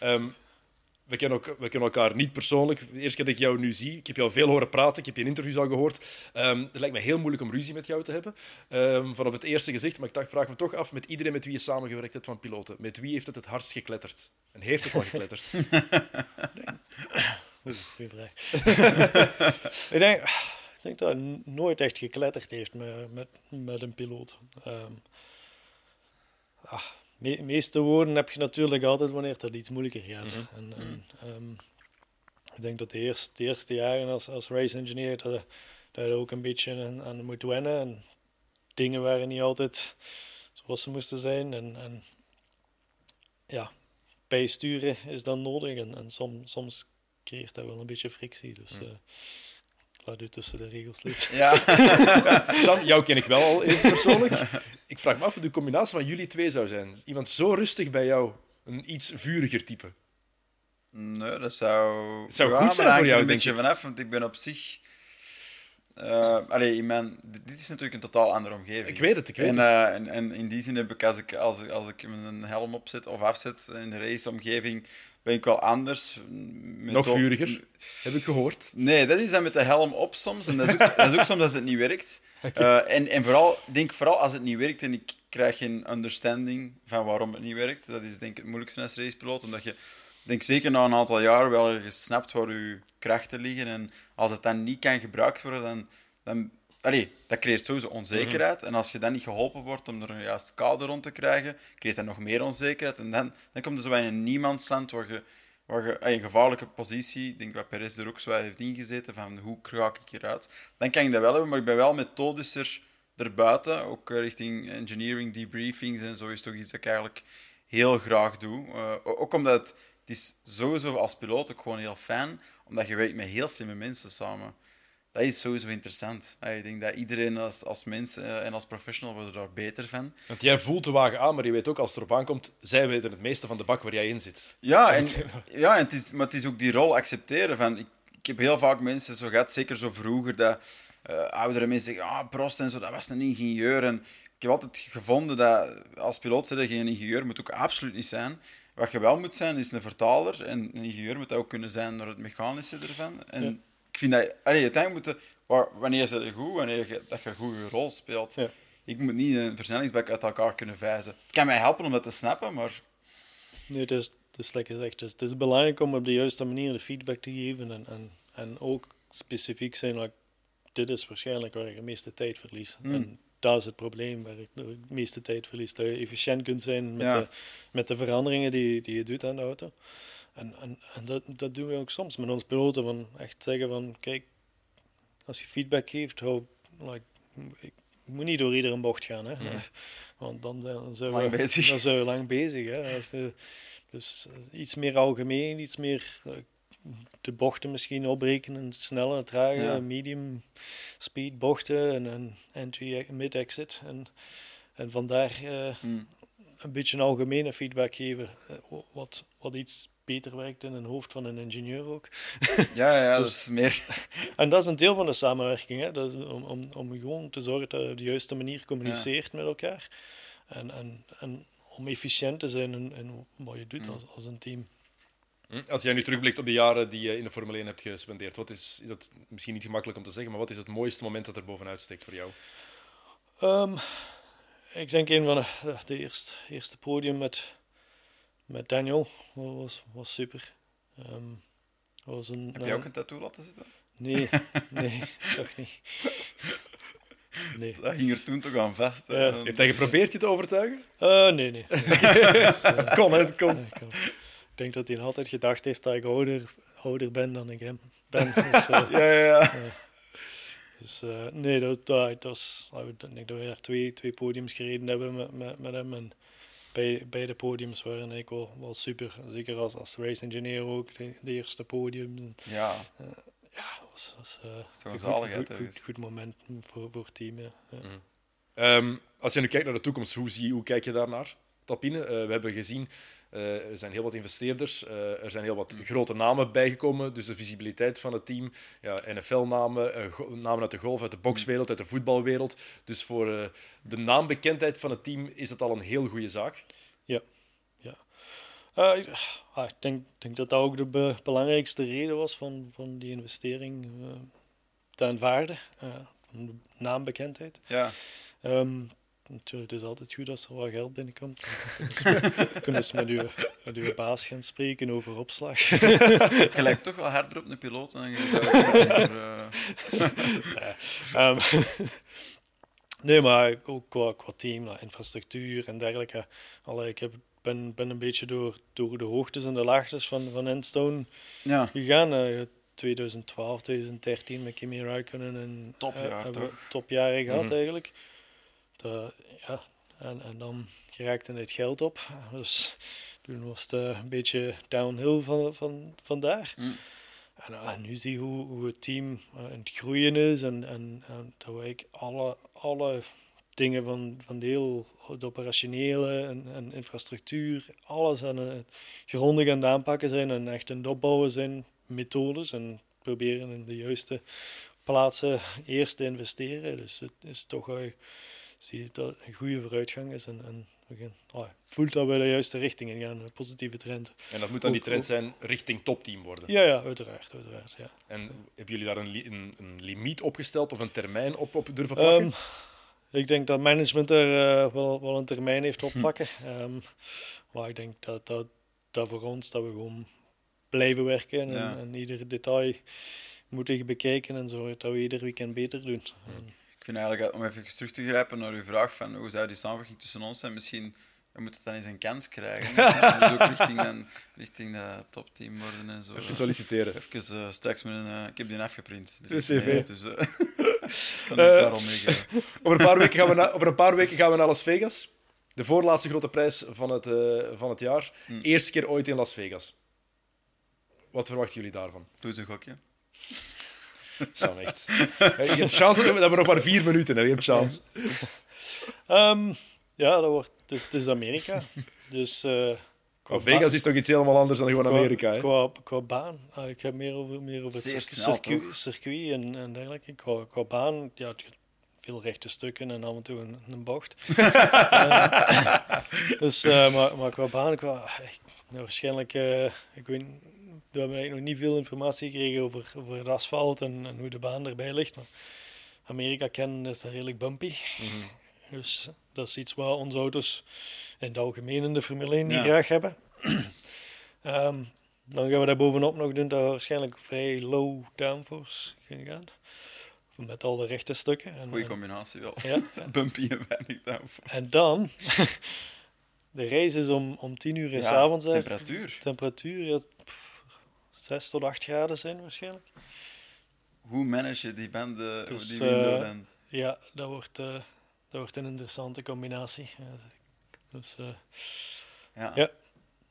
Ja. Um, we kennen, ook, we kennen elkaar niet persoonlijk. De eerste keer dat ik jou nu zie, ik heb jou veel horen praten, ik heb je in interviews al gehoord. Um, het lijkt me heel moeilijk om ruzie met jou te hebben, um, van op het eerste gezicht. Maar ik dacht, vraag me toch af, met iedereen met wie je samengewerkt hebt van piloten, met wie heeft het het hardst gekletterd? En heeft het wel gekletterd? Goeie vraag. ik, denk, ik denk dat hij nooit echt gekletterd heeft met, met, met een piloot. Um, ah, me meeste woorden heb je natuurlijk altijd wanneer het iets moeilijker gaat. Mhm. en, en um, ik denk dat de eerste, de eerste jaren als, als race engineer dat, dat je ook een beetje aan, aan moet wennen. En dingen waren niet altijd zoals ze moesten zijn. En, en ja, bijsturen is dan nodig. En, en soms, soms creëert dat wel een beetje frictie. Dus, uh, laat u tussen de regels liggen. Ja. Sam, jou ken ik wel al even persoonlijk. Ik vraag me af of de combinatie van jullie twee zou zijn. Iemand zo rustig bij jou, een iets vuriger type. Nee, dat zou... Het zou goed zijn voor jou, een beetje vanaf, want ik ben op zich... Uh, allee, mijn, dit is natuurlijk een totaal andere omgeving. Ik weet het, ik weet en, het. Uh, en, en, in die zin heb ik, als ik, als, als ik een helm opzet of afzet in de raceomgeving, ben ik wel anders. Nog vuriger, heb ik gehoord. Nee, dat is dan met de helm op soms. En dat is ook, dat is ook soms als het niet werkt. Uh, en, en vooral, denk vooral als het niet werkt en ik krijg geen understanding van waarom het niet werkt. Dat is denk ik het moeilijkste als racepiloot. Omdat je, denk zeker na een aantal jaar wel gesnapt waar je krachten liggen. En als het dan niet kan gebruikt worden, dan... dan allee, dat creëert sowieso onzekerheid. Mhm. En als je dan niet geholpen wordt om er een juist kader rond te krijgen, creëert dat nog meer onzekerheid. En dan, dan komt er zo in een niemandsland waar je, waar je in een gevaarlijke positie, ik denk dat Perez er ook zo heeft ingezeten, van hoe raak ik eruit. Dan kan ik dat wel hebben, maar ik ben wel methodischer erbuiten, ook richting engineering debriefings en zo is toch iets dat ik eigenlijk heel graag doe. Uh, ook omdat het, het is sowieso als piloot ook gewoon heel fijn, omdat je werkt met heel slimme mensen samen dat is sowieso interessant. Ik denk dat iedereen als, als mens eh, en als professional wordt er beter van. Want jij voelt de wagen aan, maar je weet ook als het erop aankomt, zij weten het meeste van de bak waar jij in zit. Ja, en, ja en het is, maar het is ook die rol accepteren. Van, ik, ik heb heel vaak mensen zo gehad, zeker zo vroeger, dat uh, oudere mensen zeggen, ah, Prost en zo, dat was een ingenieur. En ik heb altijd gevonden dat als piloot zijn geen ingenieur moet ook absoluut niet zijn. Wat je wel moet zijn, is een vertaler. En een ingenieur moet ook kunnen zijn door het mechanische ervan. En, ik vind dat... Allee, uiteindelijk moeten... Wanneer ze goed, wanneer je, dat je een goede rol speelt. Ja. Ik moet niet een versnellingsbak uit elkaar kunnen vijzen. Het kan mij helpen om dat te snappen, maar... Nee, het is, het is lekker gezegd. Het is, het is belangrijk om op de juiste manier de feedback te geven. En, en, en ook specifiek zijn, like, dit is waarschijnlijk waar je de meeste tijd verliest. Mm. En dat is het probleem waar ik de meeste tijd verlies. Dat je efficiënt kunt zijn met, de, met de veranderingen die, die je doet aan de auto. En, en, en dat, dat doen we ook soms met ons piloten. Van echt zeggen van, kijk, als je feedback geeft, hou, like, ik moet niet door iedere bocht gaan. Hè? Want dan, dan, zijn we, bezig. dan zijn we lang bezig. Hè? Als, uh, dus uh, iets meer algemeen, iets meer uh, de bochten misschien opbreken, snelle, trage, ja. medium speed bochten en, en entry, mid-exit. En, en vandaar hmm. een beetje een algemene feedback geven. wat, wat iets beter werkt in een hoofd van een ingenieur ook. Ja, ja, dat is meer... En dat is een deel van de samenwerking, hè? Dat is om, om, om gewoon te zorgen dat je op de juiste manier communiceert met elkaar. En, en, en om efficiënt te zijn in, in wat je doet als, als een team. Hm? Als jij nu terugblikt op de jaren die je in de Formule 1 hebt gespendeerd, wat is, is dat misschien niet gemakkelijk om te zeggen, maar wat is het mooiste moment dat er bovenuit steekt voor jou? Ehm, ik denk een van de, de eerste, eerste podium met, met Daniel was, was super. Ehm, was een, Heb jij ook een tattoo laten zitten? Nee, nee, toch niet. Nee. Dat ging er toen toch aan vast. Ja. Heeft hij geprobeerd je te overtuigen? Eh, nee, nee. Het kon, het kon. Nee, ik, ik denk dat hij altijd gedacht heeft dat ik ouder, ouder ben dan ik hem ben. Dus, eh, Ja, ja, ja. dus eh, nee, dat, dat, dat was, ik denk dat we daar twee, twee podiums gereden hebben met, met, met hem. En bij, beide podiums waren eigenlijk wel, wel super. Zeker als, als race engineer ook, de, de eerste podiums. En, Ja, ja, dat was, was eh, is toch een zaligheid goed, goed, ergens. goed, goed moment voor, voor het team. Ja. Ja. Ehm, als je nu kijkt naar de toekomst, hoe, zie, hoe kijk je daarnaar, Tapine? Eh, we hebben gezien, eh, er zijn heel wat investeerders, eh, er zijn heel wat grote namen bijgekomen, dus de visibiliteit van het team, ja, NFL-namen, eh, namen uit de golf, uit de bokswereld, uit de voetbalwereld. Dus voor eh, de naambekendheid van het team is dat al een heel goede zaak. Ik- ah, ik denk, denk dat dat ook de be- belangrijkste reden was van, van die investering eh, te aanvaarden. eh, van de naambekendheid. Ja, Ehm, natuurlijk, het is altijd goed als er wat geld binnenkomt. Dan kunnen ze- met uw, met uw baas gaan spreken over opslag. je lijkt toch wel harder op een piloot dan je zou maar, eh, Ehm, nee, maar ook qua, qua team, nou, infrastructuur en dergelijke. Allee, ik heb, ben, ben een beetje door, door de hoogtes en de laagtes van, van Enstone Ja, gegaan. eh, 2012, 2013 met Kimi Räikkönen en Topjaar, eh, toch? Topjaren gehad Mhm. eigenlijk. Ja, en, en dan geraakte het geld op. Dus toen was het eh, een beetje downhill van, van, van daar. Mm. En eh, nu zie je hoe, hoe het team eh, aan het groeien is en, en, en dat we alle, alle dingen van, van de heel het operationele en, en infrastructuur, alles aan het grondig aan het aanpakken zijn en echt aan het opbouwen zijn methodes en proberen in de juiste plaatsen eerst te investeren. Dus het is toch, zie je dat een goede vooruitgang is en, en we gaan, voelt dat we de juiste richting in gaan, een positieve trend. En dat moet dan die trend ook- zijn richting topteam worden. Ja, ja, uiteraard. uiteraard ja. En hebben jullie daar een, li- een, een limiet opgesteld of een termijn op, op durven plakken? Ehm, ik denk dat management er eh, wel, wel een termijn heeft op plakken. Ehm, maar ik denk dat, dat dat voor ons dat we gewoon blijven werken en, Ja. en ieder detail moeten bekijken en zorgen dat we ieder weekend beter doen. En- ik vind eigenlijk, om even terug te grijpen naar uw vraag van hoe zou die samenwerking tussen ons zijn, misschien we moeten het dan eens een kans krijgen. dus ook richting, richting dat topteam worden en zo. Even solliciteren. Even eh, straks met een... eh, ik heb die afgeprint. De CV. Dus eh kan ik Eh, daarom meegeven. Over een, paar weken gaan we na- over een paar weken gaan we naar Las Vegas. De voorlaatste grote prijs van het, eh, van het jaar. Hmm. Eerste keer ooit in Las Vegas. Wat verwachten jullie daarvan? Doe eens een gokje. Sam, echt. Je hebt chance, dat we nog maar vier minuten hebben. Je hebt chance. Ehm, ja, dat wordt, het, is, het is Amerika. Dus, eh, qua Vegas is toch iets helemaal anders dan gewoon qua- Amerika. Hè? Qua, qua baan. Ah, ik heb meer over, meer over het circuit, snel, circuit, toch? circuit en, en dergelijke. Qua, qua baan, ja, veel rechte stukken en af en toe een, een bocht. Eh, dus, eh, maar, maar qua baan, qua, nou, waarschijnlijk, eh, ik weet, we hebben eigenlijk nog niet veel informatie gekregen over, over het asfalt en, en hoe de baan erbij ligt. Maar Amerika kennen is dat redelijk bumpy. Mhm. Dus dat is iets wat onze auto's in het algemeen in de Formule 1 niet Ja. graag hebben. Ehm, dan gaan we daar bovenop nog doen dat we waarschijnlijk vrij low downforce gaan gaan. Met al de rechte stukken. En, Goeie combinatie wel. ja, ja. Bumpy en weinig downforce. En dan, de race is om, om 10 uur in Ja, s avonds. Temperatuur. Temperatuur, 6 tot 8 graden zijn waarschijnlijk. Hoe manage je die banden, Dus, die window eh, dan? Ja, dat wordt, eh, dat wordt een interessante combinatie. Ja, dus eh, Ja, ja.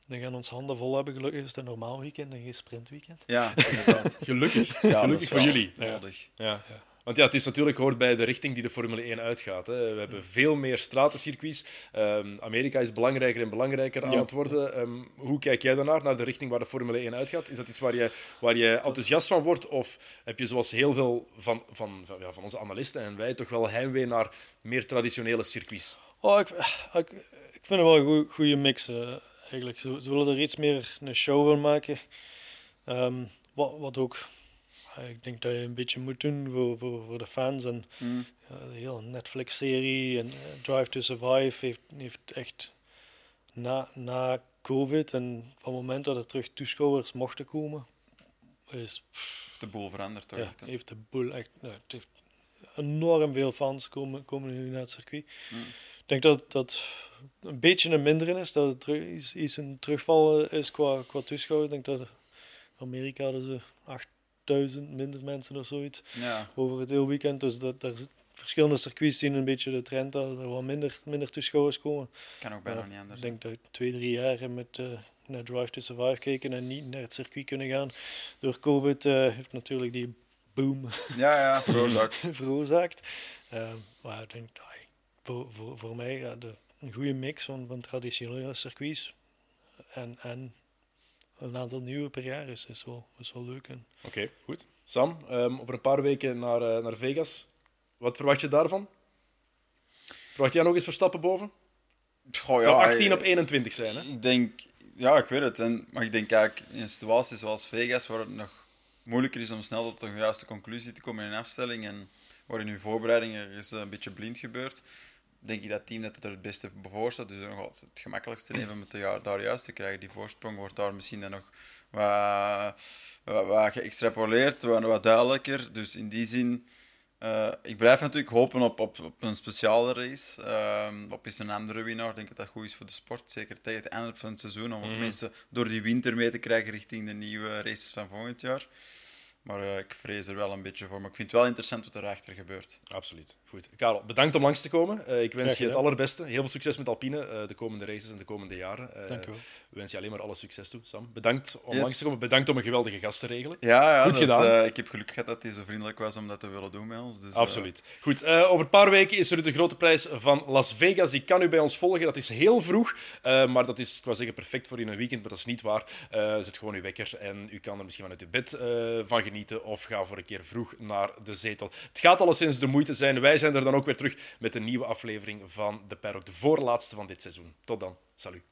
we gaan ons handen vol hebben. Gelukkig is het een normaal weekend en geen sprintweekend. ja inderdaad. Gelukkig. Ja, Gelukkig voor jullie. Nodig. Ja. Want ja, het is natuurlijk hoort bij de richting die de Formule 1 uitgaat. Hè. We hebben veel meer stratencircuits. Um, Amerika is belangrijker en belangrijker aan het worden. Ehm, hoe kijk jij daarnaar, naar de richting waar de Formule 1 uitgaat? Is dat iets waar je, waar je enthousiast van wordt? Of heb je zoals heel veel van, van, van, ja, van onze analisten en wij toch wel heimwee naar meer traditionele circuits? Oh, ik, ik, ik vind het wel een goede mix. Uh, eigenlijk. Ze, ze, willen er iets meer een show van maken. Um, wat, wat ook ik denk dat je een beetje moet doen voor, voor, voor de fans. En mm. ja, de hele Netflix-serie en uh, Drive to Survive heeft, heeft echt na, na COVID en van het moment dat er terug toeschouwers mochten komen, is de boel veranderd toch? Ja, echt, heeft de boel echt. Nou, het heeft enorm veel fans komen, komen nu naar het circuit. Mm. Ik denk dat dat een beetje een minderen is, dat het terug, iets, iets een terugval is qua, qua toeschouwers. Ik denk dat Amerika hadden ze acht duizend minder mensen of zoiets ja. over het hele weekend. Dus dat, daar verschillende circuits zien een beetje de trend dat er wat minder, minder toeschouwers komen. Kan ook bijna niet anders. Ik denk dat twee, drie jaar met uh, naar Drive to Survive keken en niet naar het circuit kunnen gaan. Door COVID uh, heeft natuurlijk die boom ja, ja, veroorzaakt. veroorzaakt. Uh, maar ik denk, voor, voor, voor mij de, een goede mix van, van traditionele circuits en, en een aantal nieuwe per jaar is, is, wel, is wel leuk. Oké, goed. Sam, um, over een paar weken naar, uh, naar Vegas. Wat verwacht je daarvan? Verwacht jij nog eens Verstappen boven? Goh, ja, Zou 18 op 21 zijn, hè? Ik denk... Ja, ik weet het. En, maar ik denk eigenlijk in een situatie zoals Vegas, waar het nog moeilijker is om snel tot een juiste conclusie te komen in een afstelling en waar in uw voorbereiding er is een beetje blind gebeurt, denk ik dat team dat het er het beste voor staat. Dus nog het gemakkelijkste nemen met de, daar juist te krijgen. Die voorsprong wordt daar misschien dan nog wat, wat, wat geëxtrapoleerd, wat, wat duidelijker. Dus in die zin, uh, ik blijf natuurlijk hopen op, op, op een speciale race. Uh, op is een andere winnaar. Ik denk dat dat goed is voor de sport. Zeker tegen het einde van het seizoen. Om mm. mensen door die winter mee te krijgen richting de nieuwe races van volgend jaar. Maar uh, ik vrees er wel een beetje voor. Maar ik vind het wel interessant wat erachter gebeurt. Absoluut. Goed. Karel, bedankt om langs te komen. Uh, ik wens je het allerbeste. Heel veel succes met Alpine uh, de komende races en de komende jaren. Dank je wel. We wensen je alleen maar alle succes toe, Sam. Bedankt om langs te komen. Bedankt om een geweldige gast te regelen. Ja, ja Goed gedaan. ik heb geluk gehad dat hij zo vriendelijk was om dat te willen doen met ons. Dus, Absoluut. Goed. over een paar weken is er de grote prijs van Las Vegas. Die kan u bij ons volgen. Dat is heel vroeg. maar dat is, ik wou zeggen, perfect voor in een weekend. Maar dat is niet waar. zet gewoon uw wekker en u kan er misschien vanuit uw bed van genieten of ga voor een keer vroeg naar de zetel. Het gaat alleszins de moeite zijn. Wij zijn er dan ook weer terug met een nieuwe aflevering van de Perrock, de voorlaatste van dit seizoen. Tot dan. Salut.